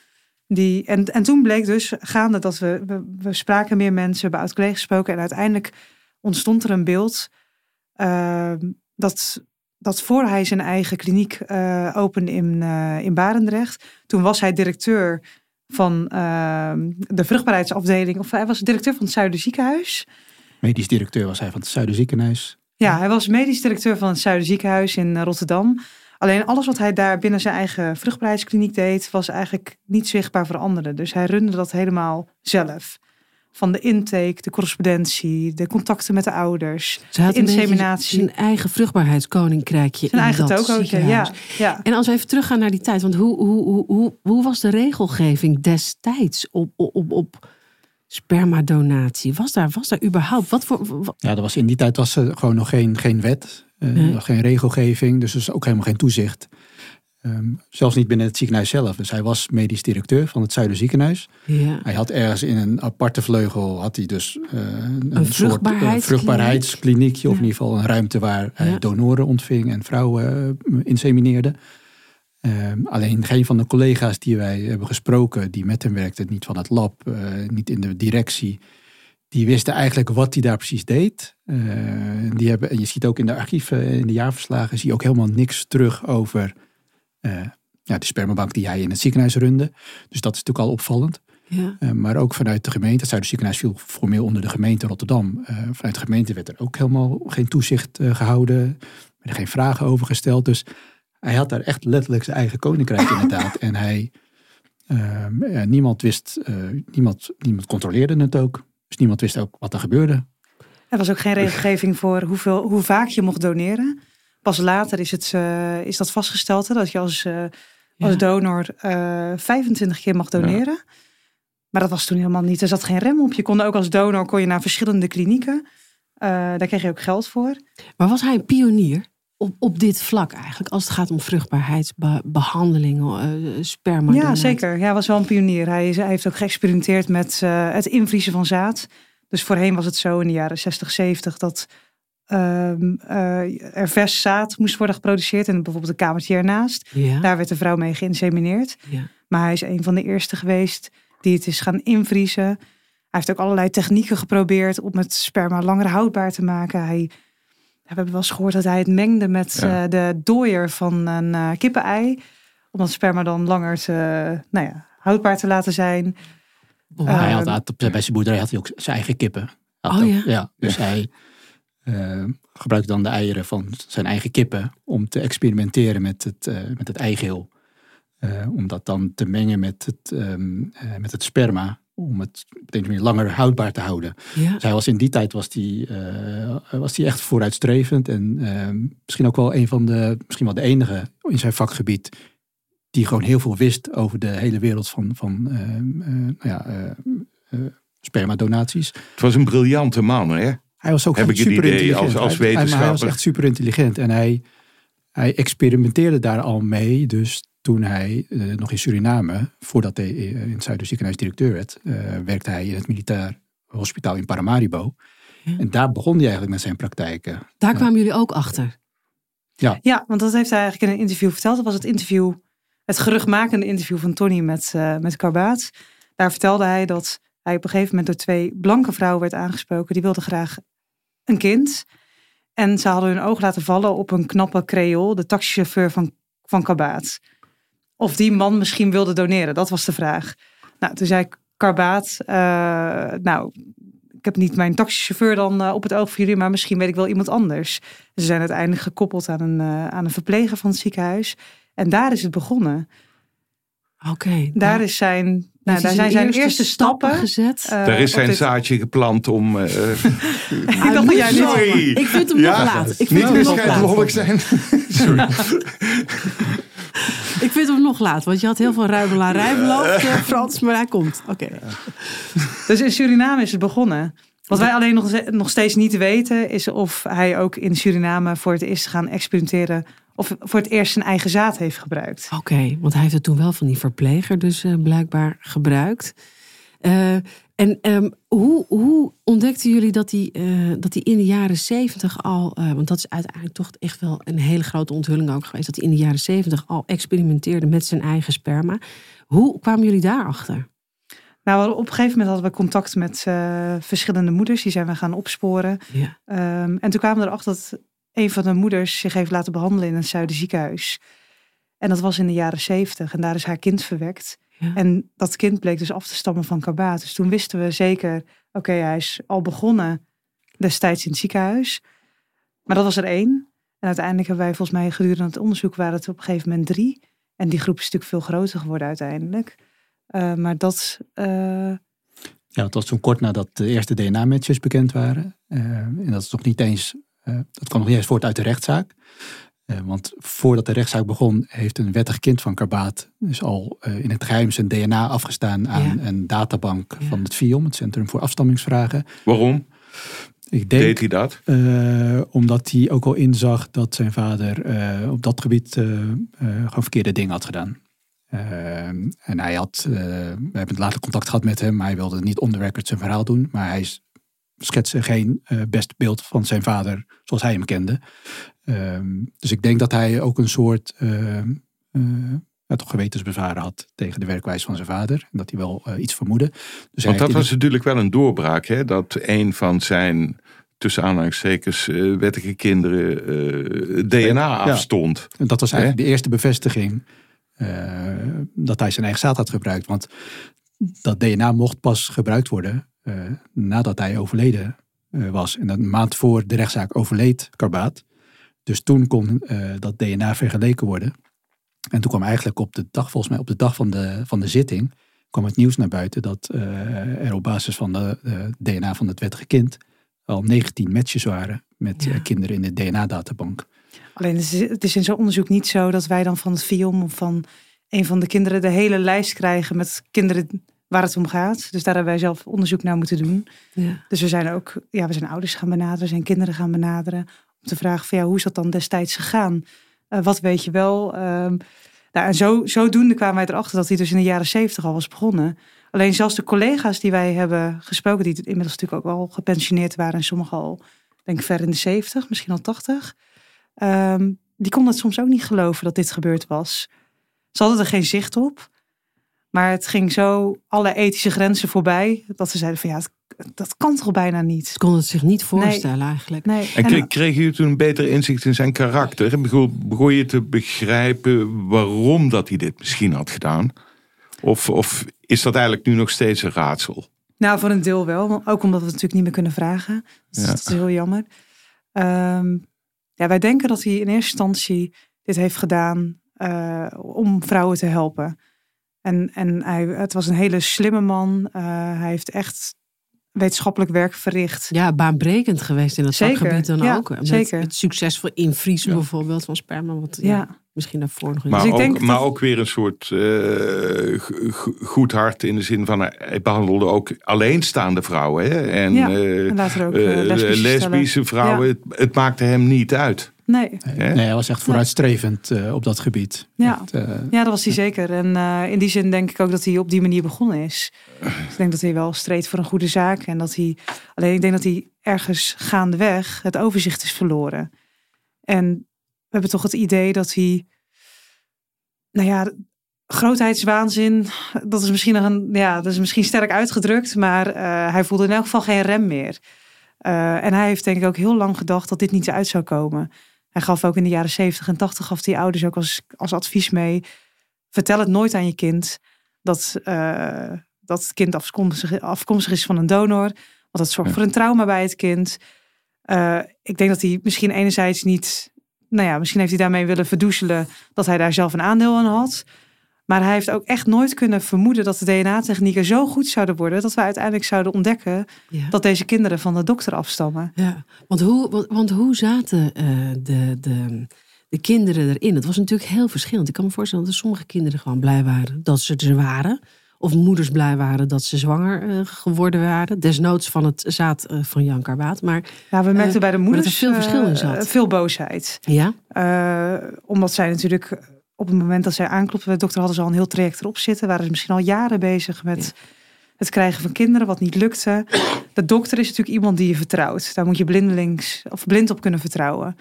Die, en, en toen bleek dus gaande dat we, we, we spraken meer mensen, hebben uit collega's gesproken en uiteindelijk ontstond er een beeld uh, dat, dat voor hij zijn eigen kliniek uh, opende in, uh, in Barendrecht, toen was hij directeur van ehm, de vruchtbaarheidsafdeling, of hij was directeur van het Zuiderziekenhuis. Medisch directeur was hij van het Zuiderziekenhuis. Ja, hij was medisch directeur van het Zuiderziekenhuis in Rotterdam. Alleen alles wat hij daar binnen zijn eigen vruchtbaarheidskliniek deed, was eigenlijk niet zichtbaar voor anderen. Dus hij runde dat helemaal zelf. Van de intake, de correspondentie, de contacten met de ouders, de inseminatie. Zijn eigen vruchtbaarheidskoninkrijkje. Zijn eigen tokootje, ja, ja. En als we even teruggaan naar die tijd, want hoe, hoe, hoe, hoe, hoe was de regelgeving destijds op, op, op spermadonatie? Was daar, was daar überhaupt wat voor. Ja, er was in die tijd was er gewoon nog geen, geen wet. Uh, Geen regelgeving, dus er is ook helemaal geen toezicht. Um, zelfs niet binnen het ziekenhuis zelf. Dus hij was medisch directeur van het Zuiderziekenhuis. Ja. Hij had ergens in een aparte vleugel had hij dus uh, een, een, soort uh, vruchtbaarheidskliniekje. Of in ieder geval een ruimte waar hij donoren ontving en vrouwen insemineerde. Um, alleen geen van de collega's die wij hebben gesproken, die met hem werkten, niet van het lab, niet in de directie, die wisten eigenlijk wat hij daar precies deed. Uh, die hebben, en je ziet ook in de archieven, in de jaarverslagen, zie je ook helemaal niks terug over uh, ja, de spermabank die hij in het ziekenhuis runde. Dus dat is natuurlijk al opvallend. Ja. Uh, maar ook vanuit de gemeente, het ziekenhuis viel formeel onder de gemeente Rotterdam. vanuit de gemeente werd er ook helemaal geen toezicht gehouden. Er werden geen vragen over gesteld. Dus hij had daar echt letterlijk zijn eigen koninkrijk inderdaad. En hij, ja, niemand wist, niemand, niemand controleerde het ook. Dus niemand wist ook wat er gebeurde. Er was ook geen regelgeving voor hoeveel, hoe vaak je mocht doneren. Pas later is, het, uh, is dat vastgesteld hè, dat je als, uh, als donor uh, eh, 25 keer mag doneren. Maar dat was toen helemaal niet. Er zat geen rem op. Je kon ook als donor kon je naar verschillende klinieken. daar kreeg je ook geld voor. Maar was hij een pionier? Op, op dit vlak eigenlijk, als het gaat om vruchtbaarheidsbehandeling, uh, sperma. Ja, zeker. Ja, hij was wel een pionier. Hij, is, hij heeft ook geëxperimenteerd met uh, het invriezen van zaad. Dus voorheen was het zo in de jaren 60, 70 dat uh, uh, er vers zaad moest worden geproduceerd. En bijvoorbeeld een kamertje ernaast. Ja. Daar werd de vrouw mee geïnsemineerd. Ja. Maar hij is een van de eerste geweest die het is gaan invriezen. Hij heeft ook allerlei technieken geprobeerd om het sperma langer houdbaar te maken. Hij we hebben wel eens gehoord dat hij het mengde met ja. uh, de dooier van een uh, kippenei. Om dat sperma dan langer te, nou ja, houdbaar te laten zijn. Oh, hij had, had, bij zijn boerderij had hij ook zijn eigen kippen. oh ja? ja? Dus hij uh, gebruikte dan de eieren van zijn eigen kippen om te experimenteren met het, met het eigeel. om dat dan te mengen met het, um, met het sperma. Om het op manier langer houdbaar te houden. Ja. Dus hij was in die tijd was die, eh, was die echt vooruitstrevend. En eh, misschien ook wel een van de, misschien wel de enige in zijn vakgebied. Die gewoon heel veel wist over de hele wereld van, van eh, eh, nou ja, eh, eh, spermadonaties. Het was een briljante man, hè? Hij was ook Heb super idee, intelligent. als- als Hij- hij- maar Hij was wetenschapper. echt super intelligent. En hij, hij experimenteerde daar al mee. Dus toen hij eh, nog in Suriname, voordat hij eh, in het Zuiderziekenhuis directeur werd, eh, werkte hij in het militair hospitaal in Paramaribo. Ja. En daar begon hij eigenlijk met zijn praktijken. Daar kwamen jullie ook achter. Ja, want dat heeft hij eigenlijk in een interview verteld. Dat was het interview, het geruchtmakende interview van Tony met, eh met Karbaat. Daar vertelde hij dat hij op een gegeven moment door twee blanke vrouwen werd aangesproken. Die wilden graag een kind. En ze hadden hun oog laten vallen op een knappe creole, de taxichauffeur van, van Karbaat. Of die man misschien wilde doneren, dat was de vraag. Nou, toen zei Karbaat, eh, nou, ik heb niet mijn taxichauffeur dan eh, op het oog voor jullie, maar misschien weet ik wel iemand anders. Ze zijn uiteindelijk gekoppeld aan een, eh, aan een verpleger van het ziekenhuis. En daar is het begonnen. Oké. Daar, is zijn, nou, daar zijn zijn eerste, stappen. gezet. Daar is zijn dit- zaadje geplant om... eh, Ik dacht dat moet jij niet- zo- Sorry. Ik vind hem Ja, nog laat. Ik vind niet hem nog laat. zijn. Sorry. Ik vind hem nog laat, want je had heel veel ruimela rijbeloofd, eh, Frans, maar hij komt. Oké. Dus in Suriname is het begonnen. Wat wij alleen nog, nog steeds niet weten, is of hij ook in Suriname voor het eerst gaan experimenteren. Of voor het eerst zijn eigen zaad heeft gebruikt. Oké, want hij heeft het toen wel van die verpleger dus eh, blijkbaar gebruikt. Eh, en ehm, hoe, hoe ontdekten jullie dat hij, eh, dat hij in de jaren zeventig al... eh, want dat is uiteindelijk toch echt wel een hele grote onthulling ook geweest... dat hij in de jaren zeventig al experimenteerde met zijn eigen sperma. Hoe kwamen jullie daarachter? Nou, op een gegeven moment hadden we contact met verschillende moeders. Die zijn we gaan opsporen. Ja. Ehm, en toen kwamen we erachter dat een van de moeders zich heeft laten behandelen in een Zuiderziekenhuis. En dat was in de jaren zeventig. En daar is haar kind verwekt. Ja. En dat kind bleek dus af te stammen van Karbaat. Dus toen wisten we zeker, oké, hij is al begonnen destijds in het ziekenhuis. Maar dat was er één. En uiteindelijk hebben wij volgens mij gedurende het onderzoek waren het op een gegeven moment drie. En die groep is natuurlijk veel groter geworden uiteindelijk. Eh, maar dat, eh, Ja, het was toen kort nadat de eerste DNA-matches bekend waren. Eh, en dat is nog niet eens, eh, dat kwam nog niet eens voort uit de rechtszaak. Eh, want voordat de rechtszaak begon, heeft een wettig kind van Karbaat dus al eh, in het geheim zijn DNA afgestaan aan Ja. een databank Ja. van het FIOM, het Centrum voor Afstammingsvragen. Waarom Ik denk deed hij dat? eh, omdat hij ook al inzag dat zijn vader eh, op dat gebied gewoon verkeerde dingen had gedaan. En hij had, we hebben later contact gehad met hem, maar hij wilde niet on the record zijn verhaal doen. Maar hij schetste geen best beeld van zijn vader zoals hij hem kende. Ehm, dus ik denk dat hij ook een soort eh, eh, ja, toch gewetensbezwaren had tegen de werkwijze van zijn vader. En dat hij wel eh, iets vermoedde. Dus Want dat was natuurlijk wel een doorbraak, hè? Dat een van zijn, tussen aanhalingstekens, eh, wettige kinderen eh, DNA afstond. En dat was eigenlijk de eerste bevestiging eh, dat hij zijn eigen zaad had gebruikt. Want dat DNA mocht pas gebruikt worden eh, nadat hij overleden eh, was. En een maand voor de rechtszaak overleed Karbaat. Dus toen kon eh, dat DNA vergeleken worden. En toen kwam eigenlijk op de dag, volgens mij op de dag van de, van de zitting, kwam het nieuws naar buiten dat eh, er op basis van de eh, DNA van het wettige kind al 19 matches waren met Ja. eh, kinderen in de DNA-databank. alleen het is, in zo'n onderzoek niet zo dat wij dan van het FIOM of van een van de kinderen de hele lijst krijgen met kinderen waar het om gaat. Dus daar hebben wij zelf onderzoek naar moeten doen. Ja. Dus we zijn ook, ja, we zijn ouders gaan benaderen, zijn kinderen gaan benaderen. Te vragen van ja, hoe is dat dan destijds gegaan? Eh, wat weet je wel? Ehm, nou, en zo, zodoende kwamen wij erachter dat hij dus in de jaren zeventig al was begonnen. Alleen zelfs de collega's die wij hebben gesproken, die inmiddels natuurlijk ook wel gepensioneerd waren en sommigen al, denk ik, ver in de zeventig, misschien al tachtig. ehm, die konden het soms ook niet geloven dat dit gebeurd was. Ze hadden er geen zicht op. Maar het ging zo alle ethische grenzen voorbij. Dat ze zeiden van ja, het- dat kan toch bijna niet. Ze konden het zich niet voorstellen eigenlijk. Nee. En kreeg, kreeg je toen een beter inzicht in zijn karakter? En Begon, begon je te begrijpen waarom dat hij dit misschien had gedaan? Of, of is dat eigenlijk nu nog steeds een raadsel? Nou, voor een deel wel. Ook omdat we het natuurlijk niet meer kunnen vragen. Dus Ja. Dat is heel jammer. Ehm, ja, wij denken dat hij in eerste instantie dit heeft gedaan eh, om vrouwen te helpen. En, en hij, het was een hele slimme man. Uh, hij heeft echt wetenschappelijk werk verricht. Ja, baanbrekend geweest in het Zeker, vakgebied dan ja, ook. Met zeker. Het succesvol invriezen Ja. bijvoorbeeld van sperma. Wat ja. Ja. misschien daarvoor nog Maar, Dus ik ook, denk maar dat- ook weer een soort eh, go- goed hart in de zin van eh, hij behandelde ook alleenstaande vrouwen. Hè? En Ja, eh, En later ook eh, eh, lesbische, vrouwen. Het, het maakte hem niet uit. Nee, Nee, hij was echt vooruitstrevend eh, op dat gebied. Ja. Echt, eh, ja, dat was hij zeker. En eh, in die zin denk ik ook dat hij op die manier begonnen is. Dus ik denk dat hij wel streed voor een goede zaak. En dat hij, alleen ik denk dat hij ergens gaandeweg het overzicht is verloren. En we hebben toch het idee dat hij, nou ja, grootheidswaanzin, dat is misschien, nog een, ja, dat is misschien sterk uitgedrukt, maar eh, hij voelde in elk geval geen rem meer. Eh, en hij heeft denk ik ook heel lang gedacht dat dit niet uit zou komen. Hij gaf ook in de jaren 70 en 80 gaf die ouders ook als, als advies mee. Vertel het nooit aan je kind dat, eh, dat het kind afkomstig, afkomstig is van een donor. Want dat zorgt Ja. voor een trauma bij het kind. Eh, ik denk dat hij misschien enerzijds niet... Nou ja, misschien heeft hij daarmee willen verdoezelen dat hij daar zelf een aandeel aan had. Maar hij heeft ook echt nooit kunnen vermoeden dat de DNA-technieken zo goed zouden worden... dat we uiteindelijk zouden ontdekken Ja. dat deze kinderen van de dokter afstammen. Ja, want hoe, want, want hoe zaten eh, de, de, de kinderen erin? Het was natuurlijk heel verschillend. Ik kan me voorstellen dat sommige kinderen gewoon blij waren dat ze er waren. Of moeders blij waren dat ze zwanger eh, geworden waren. Desnoods van het zaad eh, van Jan Karbaat. Maar Ja, we merkten bij de er moeders veel verschil in zat. veel boosheid. ja, omdat zij natuurlijk op het moment dat zij aanklopte bij de dokter hadden ze al een heel traject erop zitten. Waren ze misschien al jaren bezig met het krijgen van kinderen, wat niet lukte. De dokter is natuurlijk iemand die je vertrouwt. Daar moet je blindelings of blind op kunnen vertrouwen.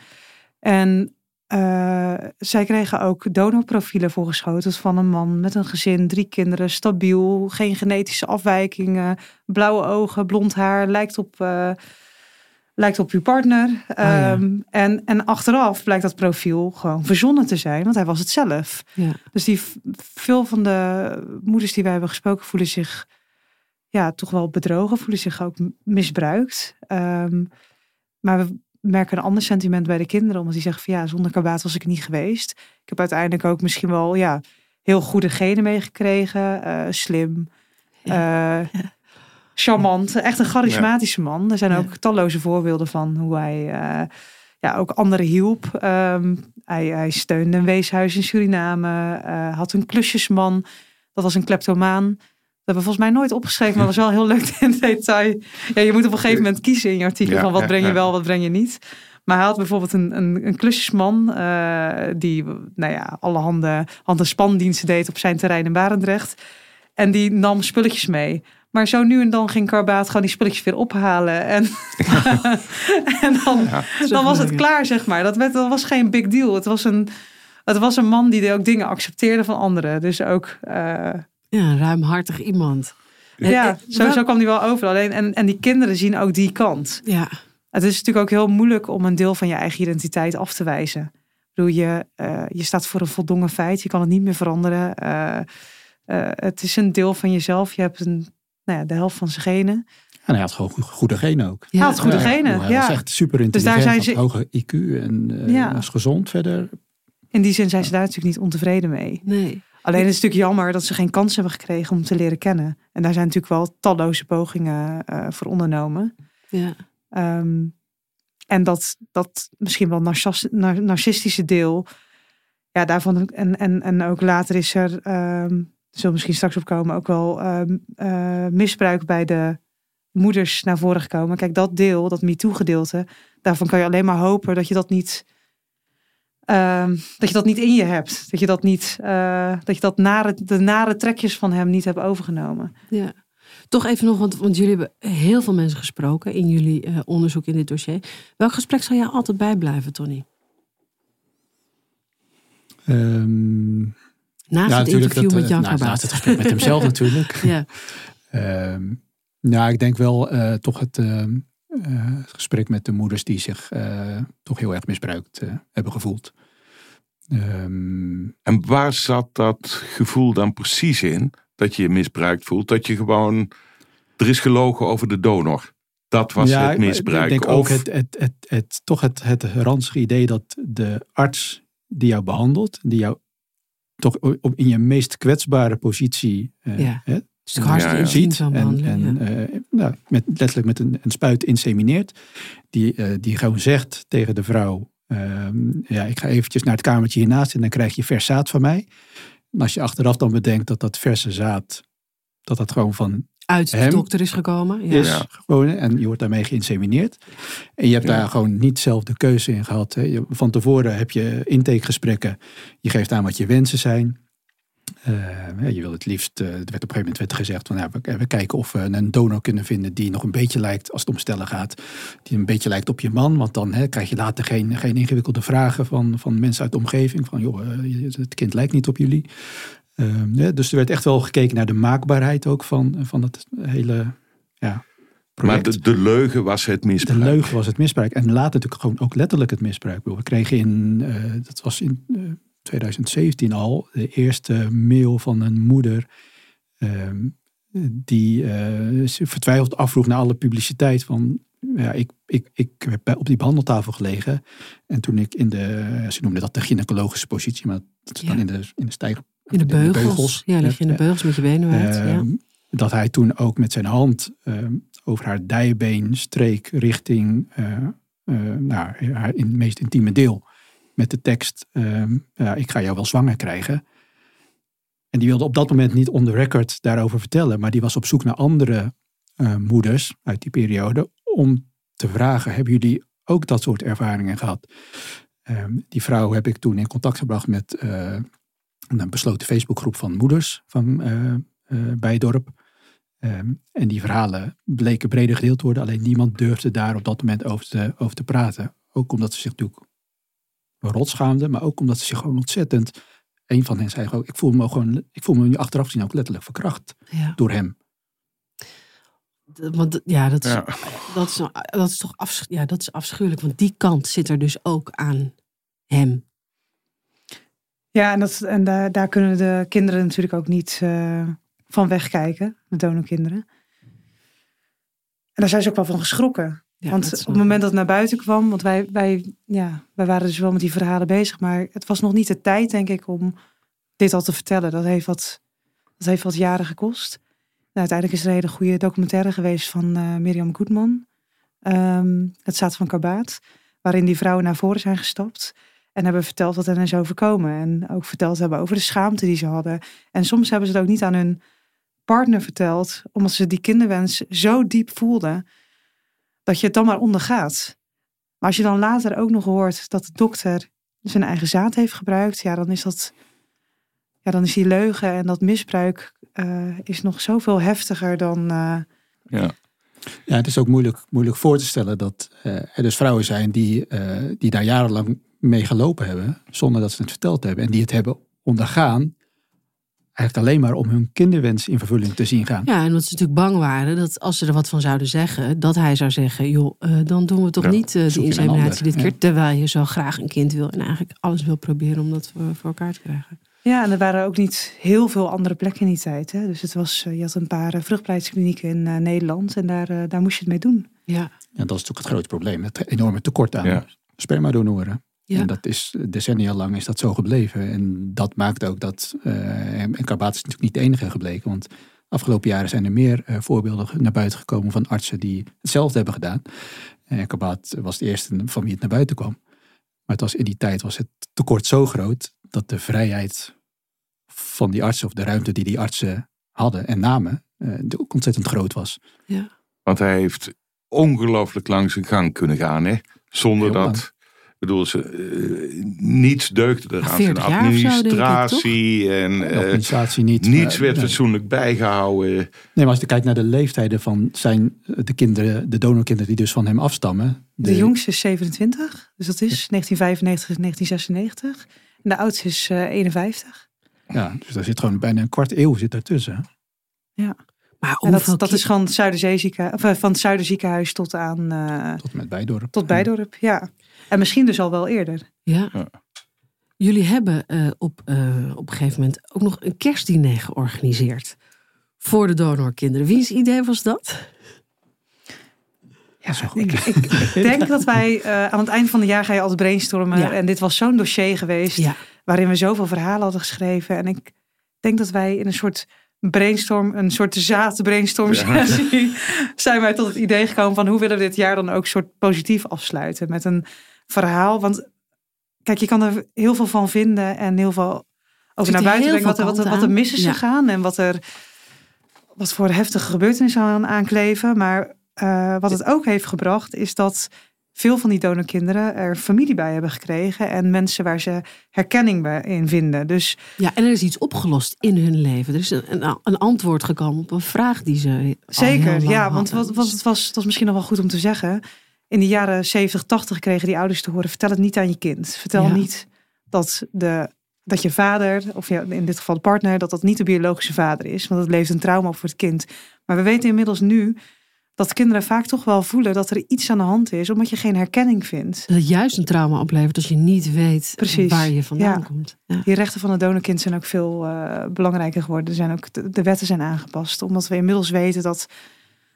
En eh, zij kregen ook donorprofielen voorgeschoteld van een man met een gezin, drie kinderen, stabiel, geen genetische afwijkingen, blauwe ogen, blond haar, lijkt op, eh, lijkt op uw partner. ja. Ehm, en, en achteraf blijkt dat profiel gewoon verzonnen te zijn, want hij was het zelf. ja. Dus die, veel van de moeders die wij hebben gesproken voelen zich ja, toch wel bedrogen, voelen zich ook misbruikt. Ehm, maar we merken een ander sentiment bij de kinderen, omdat die zeggen van ja, zonder kabaat was ik niet geweest. Ik heb uiteindelijk ook misschien wel ja, heel goede genen meegekregen, eh, slim, eh, charmant, echt een charismatische man. Er zijn ook talloze voorbeelden van hoe hij eh, ja, ook anderen hielp. Ehm, hij, hij steunde een weeshuis in Suriname, eh, had een klusjesman, dat was een kleptomaan. Dat hebben we volgens mij nooit opgeschreven, maar was wel heel leuk in detail. Ja, je moet op een gegeven moment kiezen in je artikel Ja, van wat breng je wel, wat breng je niet. Maar hij had bijvoorbeeld een, een, een klusjesman eh, die nou ja, alle handen, hand- en spandiensten deed op zijn terrein in Barendrecht. En die nam spulletjes mee. Maar zo nu en dan ging Karbaat gewoon die spulletjes weer ophalen. En, en dan, Ja. dan was het klaar, zeg maar. Dat, werd, dat was geen big deal. Het was een, het was een man die ook dingen accepteerde van anderen. Dus ook, eh, ja, een ruimhartig iemand. Ja, en- zo, zo kwam die wel over. Alleen, en, en die kinderen zien ook die kant. Ja, Het is natuurlijk ook heel moeilijk om een deel van je eigen identiteit af te wijzen. Ik bedoel, je, eh, je staat voor een voldongen feit. Je kan het niet meer veranderen. Eh, eh, het is een deel van jezelf. Je hebt een, nou ja, de helft van zijn genen. En hij had gewoon go- goede genen ook. ja. Hij had goede Ja, genen, Hij ja. was echt super Dus intelligent, daar had zijn ze- hoge IQ en eh, Ja. was gezond verder. In die zin zijn ze daar natuurlijk niet ontevreden mee. Nee. Alleen het is natuurlijk jammer dat ze geen kans hebben gekregen om te leren kennen. En daar zijn natuurlijk wel talloze pogingen eh, voor ondernomen. Ja. Ehm, en dat, dat misschien wel narcis- nar- narcistische deel. Ja, daarvan. En, en, en ook later is er. ehm er zullen misschien straks op komen. Ook wel ehm, eh, misbruik bij de moeders naar voren gekomen. Kijk, dat deel, dat MeToo-gedeelte. Daarvan kan je alleen maar hopen dat je dat niet. ehm, dat je dat niet in je hebt. Dat je dat niet. eh, dat je dat nare, de nare trekjes van hem niet hebt overgenomen. Ja. Toch even nog, want, want jullie hebben heel veel mensen gesproken in jullie eh, onderzoek in dit dossier. Welk gesprek zal jij altijd bijblijven, Tony? Ehm, Naast ja, het interview dat, met eh, Jan nou, Karbaat. naast het gesprek met hemzelf natuurlijk. Ja, Ehm, nou, ik denk wel eh, toch het ehm, eh, gesprek met de moeders die zich eh, toch heel erg misbruikt eh, hebben gevoeld. Ehm, En waar zat dat gevoel dan precies in? Dat je je misbruikt voelt? Dat je gewoon, er is gelogen over de donor. Dat was ja, het misbruik. Ik denk ook of, het, het, het, het, toch het, het ranzige idee dat de arts die jou behandelt, die jou toch op, in je meest kwetsbare positie uh, ja. hè, Het is toch hartstikke Ja, ja. intiem ziet en, eh, nou, met, letterlijk met een, een spuit insemineert. Die, eh, die gewoon zegt tegen de vrouw, ehm, ja, ik ga eventjes naar het kamertje hiernaast en dan krijg je vers zaad van mij. En als je achteraf dan bedenkt dat dat verse zaad, dat dat gewoon van Uit de hem dokter is gekomen. Ja. is. Gewoon, en je wordt daarmee geïnsemineerd. En je hebt Ja. daar gewoon niet zelf de keuze in gehad. Hè. Je- Van tevoren heb je intakegesprekken. Je geeft aan wat je wensen zijn. Eh, hè, je wil het liefst, eh, er werd op een gegeven moment werd er gezegd van ja, we, we kijken of we een donor kunnen vinden die nog een beetje lijkt, als het om stellen gaat, die een beetje lijkt op je man. Want dan hè, krijg je later geen, geen ingewikkelde vragen van, van mensen uit de omgeving. Van joh, eh, het kind lijkt niet op jullie. Ehm, dus er werd echt wel gekeken naar de maakbaarheid ook van, van het hele ja, Maar de, de leugen was het De misbruik. leugen was het misbruik. En later natuurlijk gewoon ook letterlijk het misbruik. We kregen in, eh, dat was in eh, 2017 al, de eerste mail van een moeder. ehm, die eh, ze vertwijfeld afvroeg naar alle publiciteit van. Ja, ik, ik, ik heb bij- op die behandeltafel gelegen. En toen ik in de, ze noemden dat de gynaecologische positie, maar dat is dan in de, in de stijger. In de beugels. Ja, lig je in de Ja. beugels met je benen ja. Ehm, Dat hij toen ook met zijn hand ehm, over haar dijbeen streek richting eh, eh, nou, haar in, meest intieme deel. Met de tekst, ehm, ja, ik ga jou wel zwanger krijgen. En die wilde op dat moment niet on the record daarover vertellen. Maar die was op zoek naar andere eh, moeders uit die periode. Om te vragen, hebben jullie ook dat soort ervaringen gehad? Die vrouw heb ik toen in contact gebracht met een besloten Facebookgroep van moeders van eh, eh, bij het dorp. Ehm, en die verhalen bleken breder gedeeld te worden. Alleen niemand durfde daar op dat moment over te, over te praten. Ook omdat ze zich natuurlijk rot schaamden. Maar ook omdat ze zich gewoon ontzettend... Een van hen zei gewoon, ik voel me gewoon, ik voel me nu achteraf gezien ook letterlijk verkracht Ja. door hem. Want ja, dat is, Ja. dat is, dat is toch afsch ja, dat is afschuwelijk. Want die kant zit er dus ook aan hem. Ja, en, dat, en daar, daar kunnen de kinderen natuurlijk ook niet eh, van wegkijken, de donorkinderen. En daar zijn ze ook wel van geschrokken. Ja, want op het moment dat het naar buiten kwam, want wij, wij, ja, wij waren dus wel met die verhalen bezig, maar het was nog niet de tijd, denk ik, om dit al te vertellen. Dat heeft wat, dat heeft wat jaren gekost. Nou, uiteindelijk is er een hele goede documentaire geweest van eh Mirjam Goedman, ehm, Het Zaad van Kabaat, waarin die vrouwen naar voren zijn gestapt. En hebben verteld wat hen is overkomen. En ook verteld hebben over de schaamte die ze hadden. En soms hebben ze het ook niet aan hun partner verteld. Omdat ze die kinderwens zo diep voelden. Dat je het dan maar ondergaat. Maar als je dan later ook nog hoort dat de dokter zijn eigen zaad heeft gebruikt. Ja, dan is dat... Ja, dan is die leugen en dat misbruik eh, is nog zoveel heftiger dan... eh, Ja. Ja, het is ook moeilijk, moeilijk voor te stellen dat eh, er dus vrouwen zijn die, eh, die daar jarenlang mee gelopen hebben, zonder dat ze het verteld hebben. En die het hebben ondergaan, eigenlijk alleen maar om hun kinderwens in vervulling te zien gaan. Ja, en omdat ze natuurlijk bang waren dat als ze er wat van zouden zeggen, dat hij zou zeggen: joh, eh, dan doen we toch Ja, niet eh, een inseminatie dit ja. keer. Terwijl je zo graag een kind wil en eigenlijk alles wil proberen om dat voor, voor elkaar te krijgen. Ja, en er waren ook niet heel veel andere plekken in die tijd. Hè? Dus het was, eh, je had een paar uh, vruchtbaarheidsklinieken in uh, Nederland en daar, uh, daar moest je het mee doen. Ja. En dat is natuurlijk het grote probleem, het enorme tekort aan Ja. spermadonoren. Ja. En dat is decennia lang is dat zo gebleven. En dat maakt ook dat, uh, en Karbaat is natuurlijk niet de enige gebleken, want afgelopen jaren zijn er meer uh, voorbeelden naar buiten gekomen van artsen die hetzelfde hebben gedaan. En Karbaat was de eerste van wie het naar buiten kwam. Maar het was, in die tijd was het tekort zo groot dat de vrijheid van die artsen, of de ruimte die die artsen hadden en namen, uh, ook ontzettend groot was. Ja. Want hij heeft ongelooflijk lang zijn gang kunnen gaan. Hè? Zonder Heel dat. Bedoel, ze, uh, niets deugde eraan. Zijn 40 jaar of zo, denk ik, administratie en De uh, organisatie niet. niets maar- werd nee. fatsoenlijk bijgehouden. Nee, maar als je kijkt naar de leeftijden van zijn, de kinderen, de donorkinderen die dus van hem afstammen. De, jongste is 27, dus dat is 1995, 1996. En de oudste is uh, 51. Ja, dus daar zit gewoon bijna een kwart eeuw zit daartussen. Maar En dat, is van het, uh, van het Zuiderziekenhuis tot aan uh, Tot met Bijdorp. tot Bijdorp. Ja. En misschien dus al wel eerder. Ja. Ja. Jullie hebben eh, op, eh, op een gegeven moment ook nog een kerstdiner georganiseerd. Voor de donorkinderen. Wie's idee was dat? Ja, ik, ik, ik denk dat wij uh, aan het eind van het jaar ga je altijd brainstormen. Ja. En dit was zo'n dossier geweest. Ja. waarin we zoveel verhalen hadden geschreven. En ik denk dat wij in een soort brainstorm, een soort zaadbrainstorm Ja. sessie, zijn wij tot het idee gekomen van hoe willen we dit jaar dan ook soort positief afsluiten met een verhaal. Want kijk, je kan er heel veel van vinden en heel veel over naar buiten brengen wat er, wat, wat er mis is aan. gegaan en wat er wat voor heftige gebeurtenissen aan aankleven. Maar eh, wat het ook heeft gebracht is dat veel van die donorkinderen er familie bij hebben gekregen en mensen waar ze herkenning bij in vinden. Dus Ja, en er is iets opgelost in hun leven. Er is een, een, antwoord gekomen op een vraag die ze. Zeker, ja, want wat, wat het was, het was misschien nog wel goed om te zeggen. In de jaren 70, 80 kregen die ouders te horen: vertel het niet aan je kind. Vertel Ja. niet dat, de, dat je vader, of ja, in dit geval de partner, dat dat niet de biologische vader is. Want dat levert een trauma op voor het kind. Maar we weten inmiddels nu dat kinderen vaak toch wel voelen dat er iets aan de hand is, omdat je geen herkenning vindt. Dat het juist een trauma oplevert als je niet weet Precies, waar je vandaan ja. komt. Ja. Die rechten van het donorkind zijn ook veel eh, belangrijker geworden. Er zijn ook de, de wetten zijn aangepast, omdat we inmiddels weten dat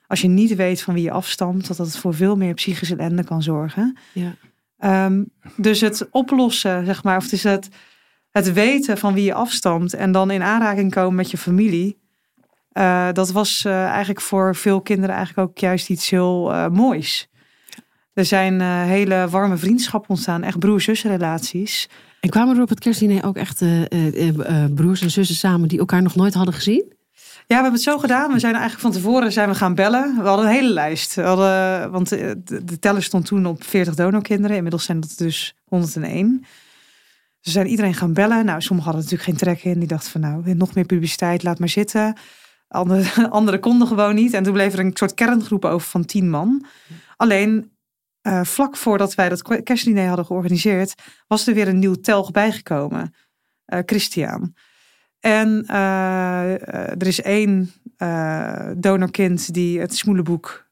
als je niet weet van wie je afstamt, dat dat voor veel meer psychische ellende kan zorgen. Ja. Ehm, dus het oplossen, zeg maar, of het is het, het weten van wie je afstamt en dan in aanraking komen met je familie. eh, dat was eh, eigenlijk voor veel kinderen eigenlijk ook juist iets heel eh, moois. Er zijn hele warme vriendschappen ontstaan, echt broer-zusrelaties. En kwamen er op het kerstdiner ook echt broers en zussen samen die elkaar nog nooit hadden gezien? Ja, we hebben het zo gedaan. We zijn eigenlijk van tevoren zijn we gaan bellen. We hadden een hele lijst. We hadden, want eh, de, teller stond toen op 40 donorkinderen. Inmiddels zijn dat dus 101. Dus we zijn iedereen gaan bellen. Nou, sommigen hadden natuurlijk geen trek in. Die dachten van nou, nog meer publiciteit, laat maar zitten. Andere, anderen konden gewoon niet. En toen bleef er een soort kerngroep over van 10 man. Alleen eh, vlak voordat wij dat kerstdiner hadden georganiseerd, was er weer een nieuw telg bijgekomen. Eh, Christian. En eh, eh, er is één eh, donorkind die het smoelenboek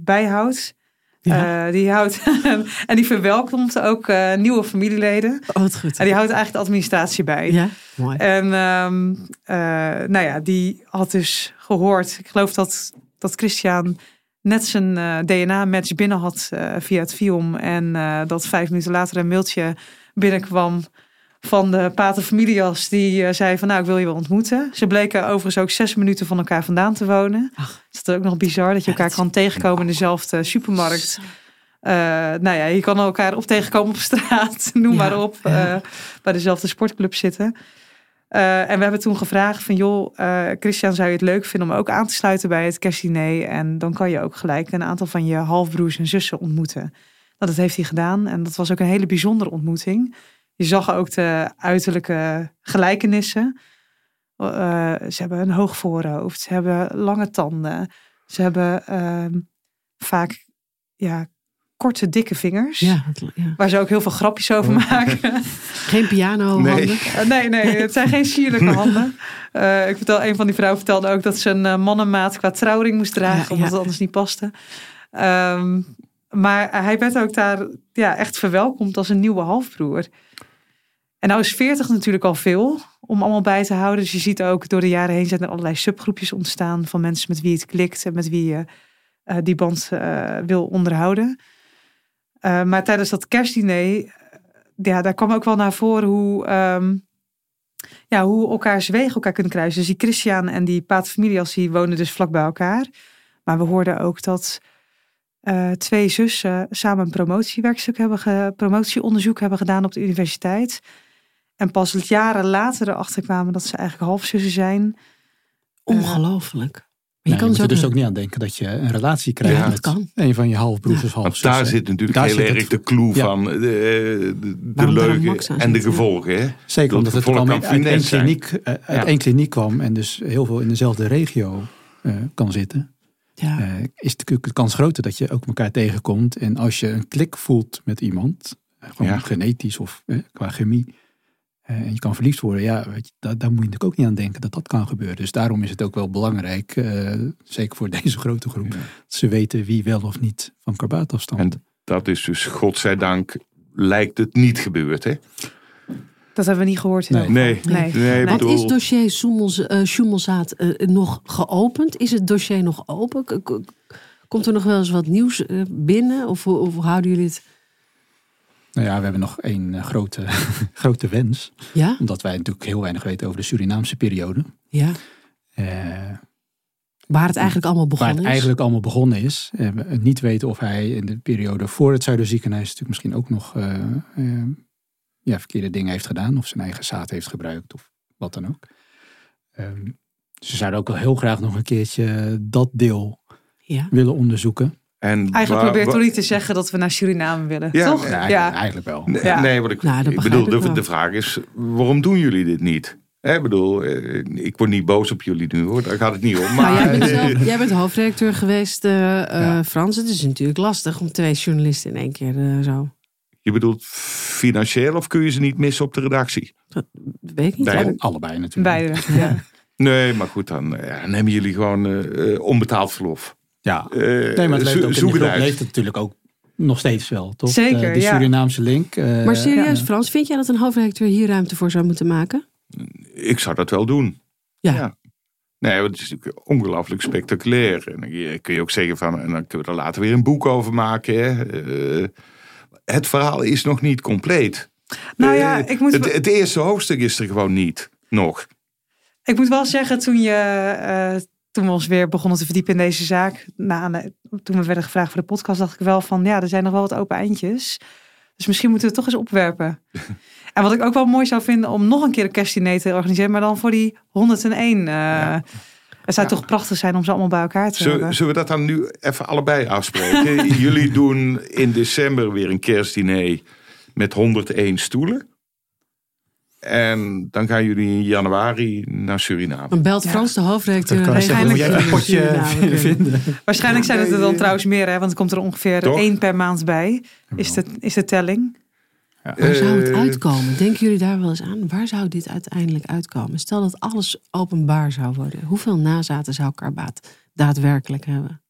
bijhoudt. Ja. Die houdt en die verwelkomt ook nieuwe familieleden. Oh, wat goed. En die houdt eigenlijk de administratie bij. Ja, mooi. En ehm, eh, nou ja, die had dus gehoord. Ik geloof dat, dat Christian net zijn DNA-match binnen had via het FIOM. En dat vijf minuten later een mailtje binnenkwam van de pater familias. Die eh, zei van nou, ik wil je wel ontmoeten. Ze bleken overigens ook zes minuten van elkaar vandaan te wonen. Ach. Dat is ook nog bizar dat je elkaar dat- kan tegenkomen in dezelfde supermarkt. Eh, nou ja, je kan elkaar op tegenkomen op straat, noem Ja, maar op. ja. eh, bij dezelfde sportclub zitten. En we hebben toen gevraagd van joh, Christian, zou je het leuk vinden om ook aan te sluiten bij het kerstdiner? En dan kan je ook gelijk een aantal van je halfbroers en zussen ontmoeten. Nou, dat heeft hij gedaan en dat was ook een hele bijzondere ontmoeting. Je zag ook de uiterlijke gelijkenissen. Eh, ze hebben een hoog voorhoofd, ze hebben lange tanden, ze hebben ehm, vaak ja, korte, dikke vingers. Ja. Waar ze ook heel veel grapjes over maken. Geen piano Nee. handen. Eh, nee, nee, het zijn geen sierlijke handen. Eh, ik vertel, een van die vrouwen vertelde ook dat ze een mannenmaat qua trouwring moest dragen, Ja, omdat het anders niet paste. Ehm, maar hij werd ook daar ja, echt verwelkomd als een nieuwe halfbroer. En nou is 40 natuurlijk al veel om allemaal bij te houden. Dus je ziet ook door de jaren heen zijn er allerlei subgroepjes ontstaan van mensen met wie het klikt en met wie je eh, die band eh, wil onderhouden. Eh, maar tijdens dat kerstdiner, ja, daar kwam ook wel naar voren hoe, ehm, ja, hoe elkaars wegen elkaar kunnen kruisen. Dus die Christian en die paterfamilias, die wonen dus vlak bij elkaar. Maar we hoorden ook dat twee zussen samen een promotiewerkstuk hebben, promotieonderzoek hebben gedaan op de universiteit. En pas jaren later erachter kwamen dat ze eigenlijk halfzussen zijn. Ongelooflijk. Maar Je, kan moet zo er dus ook niet aan denken dat je een relatie krijgt Ja, dat met kan. een van je halfbroers of daar zit natuurlijk Daar heel zit erg het- de clue Ja. van de, de, de leugen en de gevolgen. Hè? Zeker dat omdat het kwam kan uit één kliniek, eh, uit Ja. één kliniek kwam en dus heel veel in dezelfde regio eh, kan zitten. Ja. eh, is natuurlijk de kans groter dat je ook elkaar tegenkomt. En als je een klik voelt met iemand, eh, gewoon Ja. genetisch of eh, qua chemie, eh, en je kan verliefd worden, ja, weet je, daar, daar moet je natuurlijk ook niet aan denken dat dat kan gebeuren. Dus daarom is het ook wel belangrijk, eh, zeker voor deze grote groep, dat ze weten wie wel of niet van karbaat afstamt. En dat is dus, godzijdank, lijkt het niet gebeurd. Hè? Dat hebben we niet gehoord. in Nee. Nee, nee. nee, bedoel, is dossier eh, Sjoemelzaad eh, nog geopend? Is het dossier nog open? Komt er nog wel eens wat nieuws eh, binnen? Of, of houden jullie het? Nou ja, we hebben nog één eh, grote, grote wens. Ja? Omdat wij natuurlijk heel weinig weten over de Surinaamse periode. Ja. Eh, Waar het eigenlijk allemaal waar begonnen het is. eigenlijk allemaal begonnen is. We niet weten of hij in de periode voor het Zuiderziekenhuis natuurlijk misschien ook nog eh, eh, ja, verkeerde dingen heeft gedaan. Of zijn eigen zaad heeft gebruikt of wat dan ook. Ehm, ze zouden ook wel heel graag nog een keertje dat deel Ja. willen onderzoeken. En Eigenlijk waar- probeert Tony te zeggen dat we naar Suriname willen. Ja, toch? Ja, eigenlijk, Ja. eigenlijk wel. Nee, Ja. nee, wat ik, Nou, ik bedoel, ik de, vraag is, waarom doen jullie dit niet? Hè, ik bedoel, eh, ik word niet boos op jullie nu hoor, daar gaat het niet om. Maar Nou, jij, bent zelf, jij bent hoofdredacteur geweest, eh, eh, Ja. Frans. Het is natuurlijk lastig om twee journalisten in één keer eh, zo. je bedoelt financieel of kun je ze niet missen op de redactie? Dat weet ik niet. Beide. Ja, Allebei natuurlijk. Beide. Ja. Nee, maar goed, dan, dan hebben jullie gewoon onbetaald verlof. Ja, Eh, nee, maar het leeft ook in de zoek het leeft natuurlijk ook nog steeds wel, toch? Zeker, De, de ja. Surinaamse link. eh, Maar serieus, ja. Frans, vind jij dat een hoofdredacteur hier ruimte voor zou moeten maken? Ik zou dat wel doen. Ja. Nee, want het is natuurlijk ongelooflijk spectaculair. En dan kun je ook zeggen van, en dan kunnen we er later weer een boek over maken. Hè. Eh, het verhaal is nog niet compleet. Nou ja, Eh, ik moet, het, het eerste hoofdstuk is er gewoon niet. Nog. ik moet wel zeggen, toen, je, eh, toen we ons weer begonnen te verdiepen in deze zaak, na- toen we werden gevraagd voor de podcast, dacht ik wel van, ja, er zijn nog wel wat open eindjes. Dus misschien moeten we het toch eens opwerpen. en wat ik ook wel mooi zou vinden om nog een keer een kerstdiner te organiseren, maar dan voor die 101. eh Het zou Ja. toch prachtig zijn om ze allemaal bij elkaar te Zullen, hebben. zullen we dat dan nu even allebei afspreken? Jullie doen in december weer een kerstdiner met 101 stoelen. En dan gaan jullie in januari naar Suriname. Dan belt Ja. Frans de hoofdredacteur. Jij regelt even een potje vinden. Waarschijnlijk zijn het er dan trouwens meer, hè, want er komt er ongeveer Toch? één per maand bij. Is de, is de telling. Waar zou het Eh, uitkomen? Denken jullie daar wel eens aan? Waar zou dit uiteindelijk uitkomen? Stel dat alles openbaar zou worden. Hoeveel nazaten zou Karbaat daadwerkelijk hebben?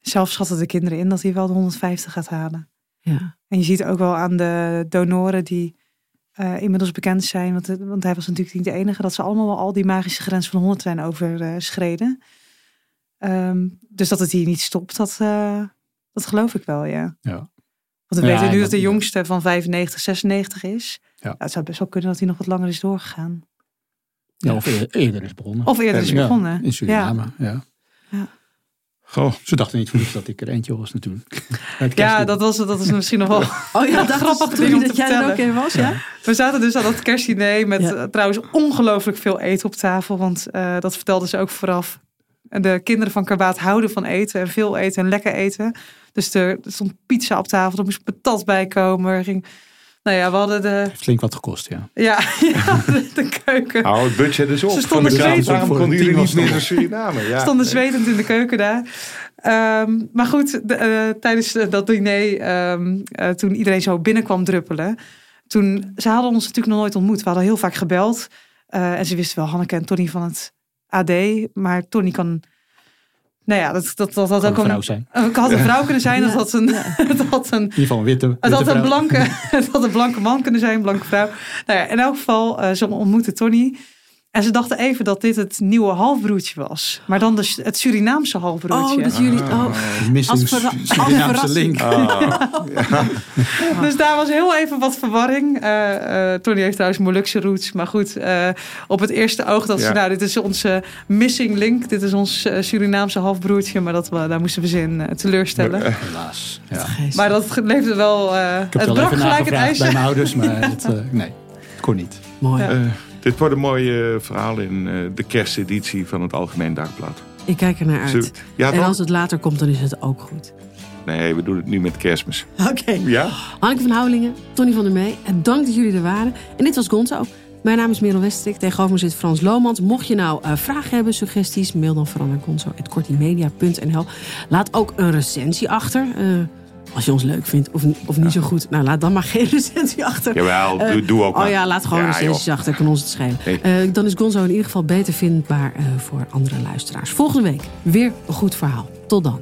Zelf schatten de kinderen in dat hij wel de 150 gaat halen. Ja. En je ziet ook wel aan de donoren die eh, inmiddels bekend zijn. Want, het- want hij was natuurlijk niet de enige. Dat ze allemaal wel al die magische grens van 100 zijn overschreden. Ehm, dus dat het hier niet stopt, dat, eh, dat geloof ik wel, ja. Ja. Want we Ja, weten nu dat de jongste van 95, 96 is. Ja. Nou, het zou best wel kunnen dat hij nog wat langer is doorgegaan. Ja, of eer- eerder is begonnen. Of eerder is Ja, begonnen. in Suriname, ja. Goh, Ze dachten niet voor niets dat ik er eentje was natuurlijk. Ja, dat, was, dat is misschien nog wel... Oh ja, dat grappig toen dat te jij er ook vertellen. in was, ja? We zaten dus aan dat kerstdiner met Ja. eh, trouwens ongelooflijk veel eten op tafel. Want eh, dat vertelden ze ook vooraf. En De kinderen van Karbaat houden van eten en veel eten en lekker eten. Dus er, er stond pizza op tafel, er moest patat bij komen. Er ging, nou ja, we hadden de, heeft flink wat gekost, ja. ja, ja, de, de keuken. hou het budget is op. Ze stonden de kraan. zweten. Waarom Voor konden jullie niet meer naar Suriname? Ja. stonden zwetend in de keuken daar. Ehm, maar goed, de, eh, tijdens eh, dat diner, ehm, eh, toen iedereen zo binnenkwam druppelen. Toen, ze hadden ons natuurlijk nog nooit ontmoet. We hadden heel vaak gebeld. Eh, en ze wisten wel Hanneke en Tony van het AD. Maar Tony kan... Nou ja, dat, dat, dat had Kan ook een vrouw zijn. het had een vrouw kunnen zijn. Dat had een, het had een In ieder geval een witte, het witte had, een blanke, het had een blanke man kunnen zijn, een blanke vrouw. Nou ja, in elk geval, eh, ze ontmoetten Tony. En ze dachten even dat dit het nieuwe halfbroertje was. Maar dan de, het Surinaamse halfbroertje. Oh, dat jullie... Oh, Missing Als verra- als Surinaamse link. Ah, Dus daar was heel even wat verwarring. Eh, eh, Tony heeft trouwens Molukse roots. Maar goed, eh, op het eerste oog dat ze... Nou, dit is onze missing link. Dit is ons Surinaamse halfbroertje. Maar dat, we- daar moesten we ze in teleurstellen. Helaas. Ja. Maar dat leefde wel... eh, Ik heb het wel brak even gelijk het nagevraagd bij ijs. mijn ouders, maar het, nee, het kon niet. Mooi. Dit wordt een mooi eh, verhaal in eh, de kersteditie van het Algemeen Dagblad. Ik kijk er naar uit. Ja, En als het later komt, dan is het ook goed. Nee, we doen het nu met kerstmis. Oké. Ja? Hanneke van Houwelingen, Tony van der Mee. En dank dat jullie er waren. En dit was Gonzo. Mijn naam is Merel Westrik. Tegenover me zit Frans Lomans. Mocht je nou eh, vragen hebben, suggesties, mail dan vooral naar gonzo.kortimedia.nl. Laat ook een recensie achter. Als je ons leuk vindt of, of niet zo goed. Nou, laat dan maar geen recensie achter. Jawel, Eh, doe, doe ook Oh maar. ja, laat gewoon Ja, recensies joh. achter. Kan ons het schelen. Nee. Eh, dan is Gonzo in ieder geval beter vindbaar eh, voor andere luisteraars. Volgende week weer een goed verhaal. Tot dan.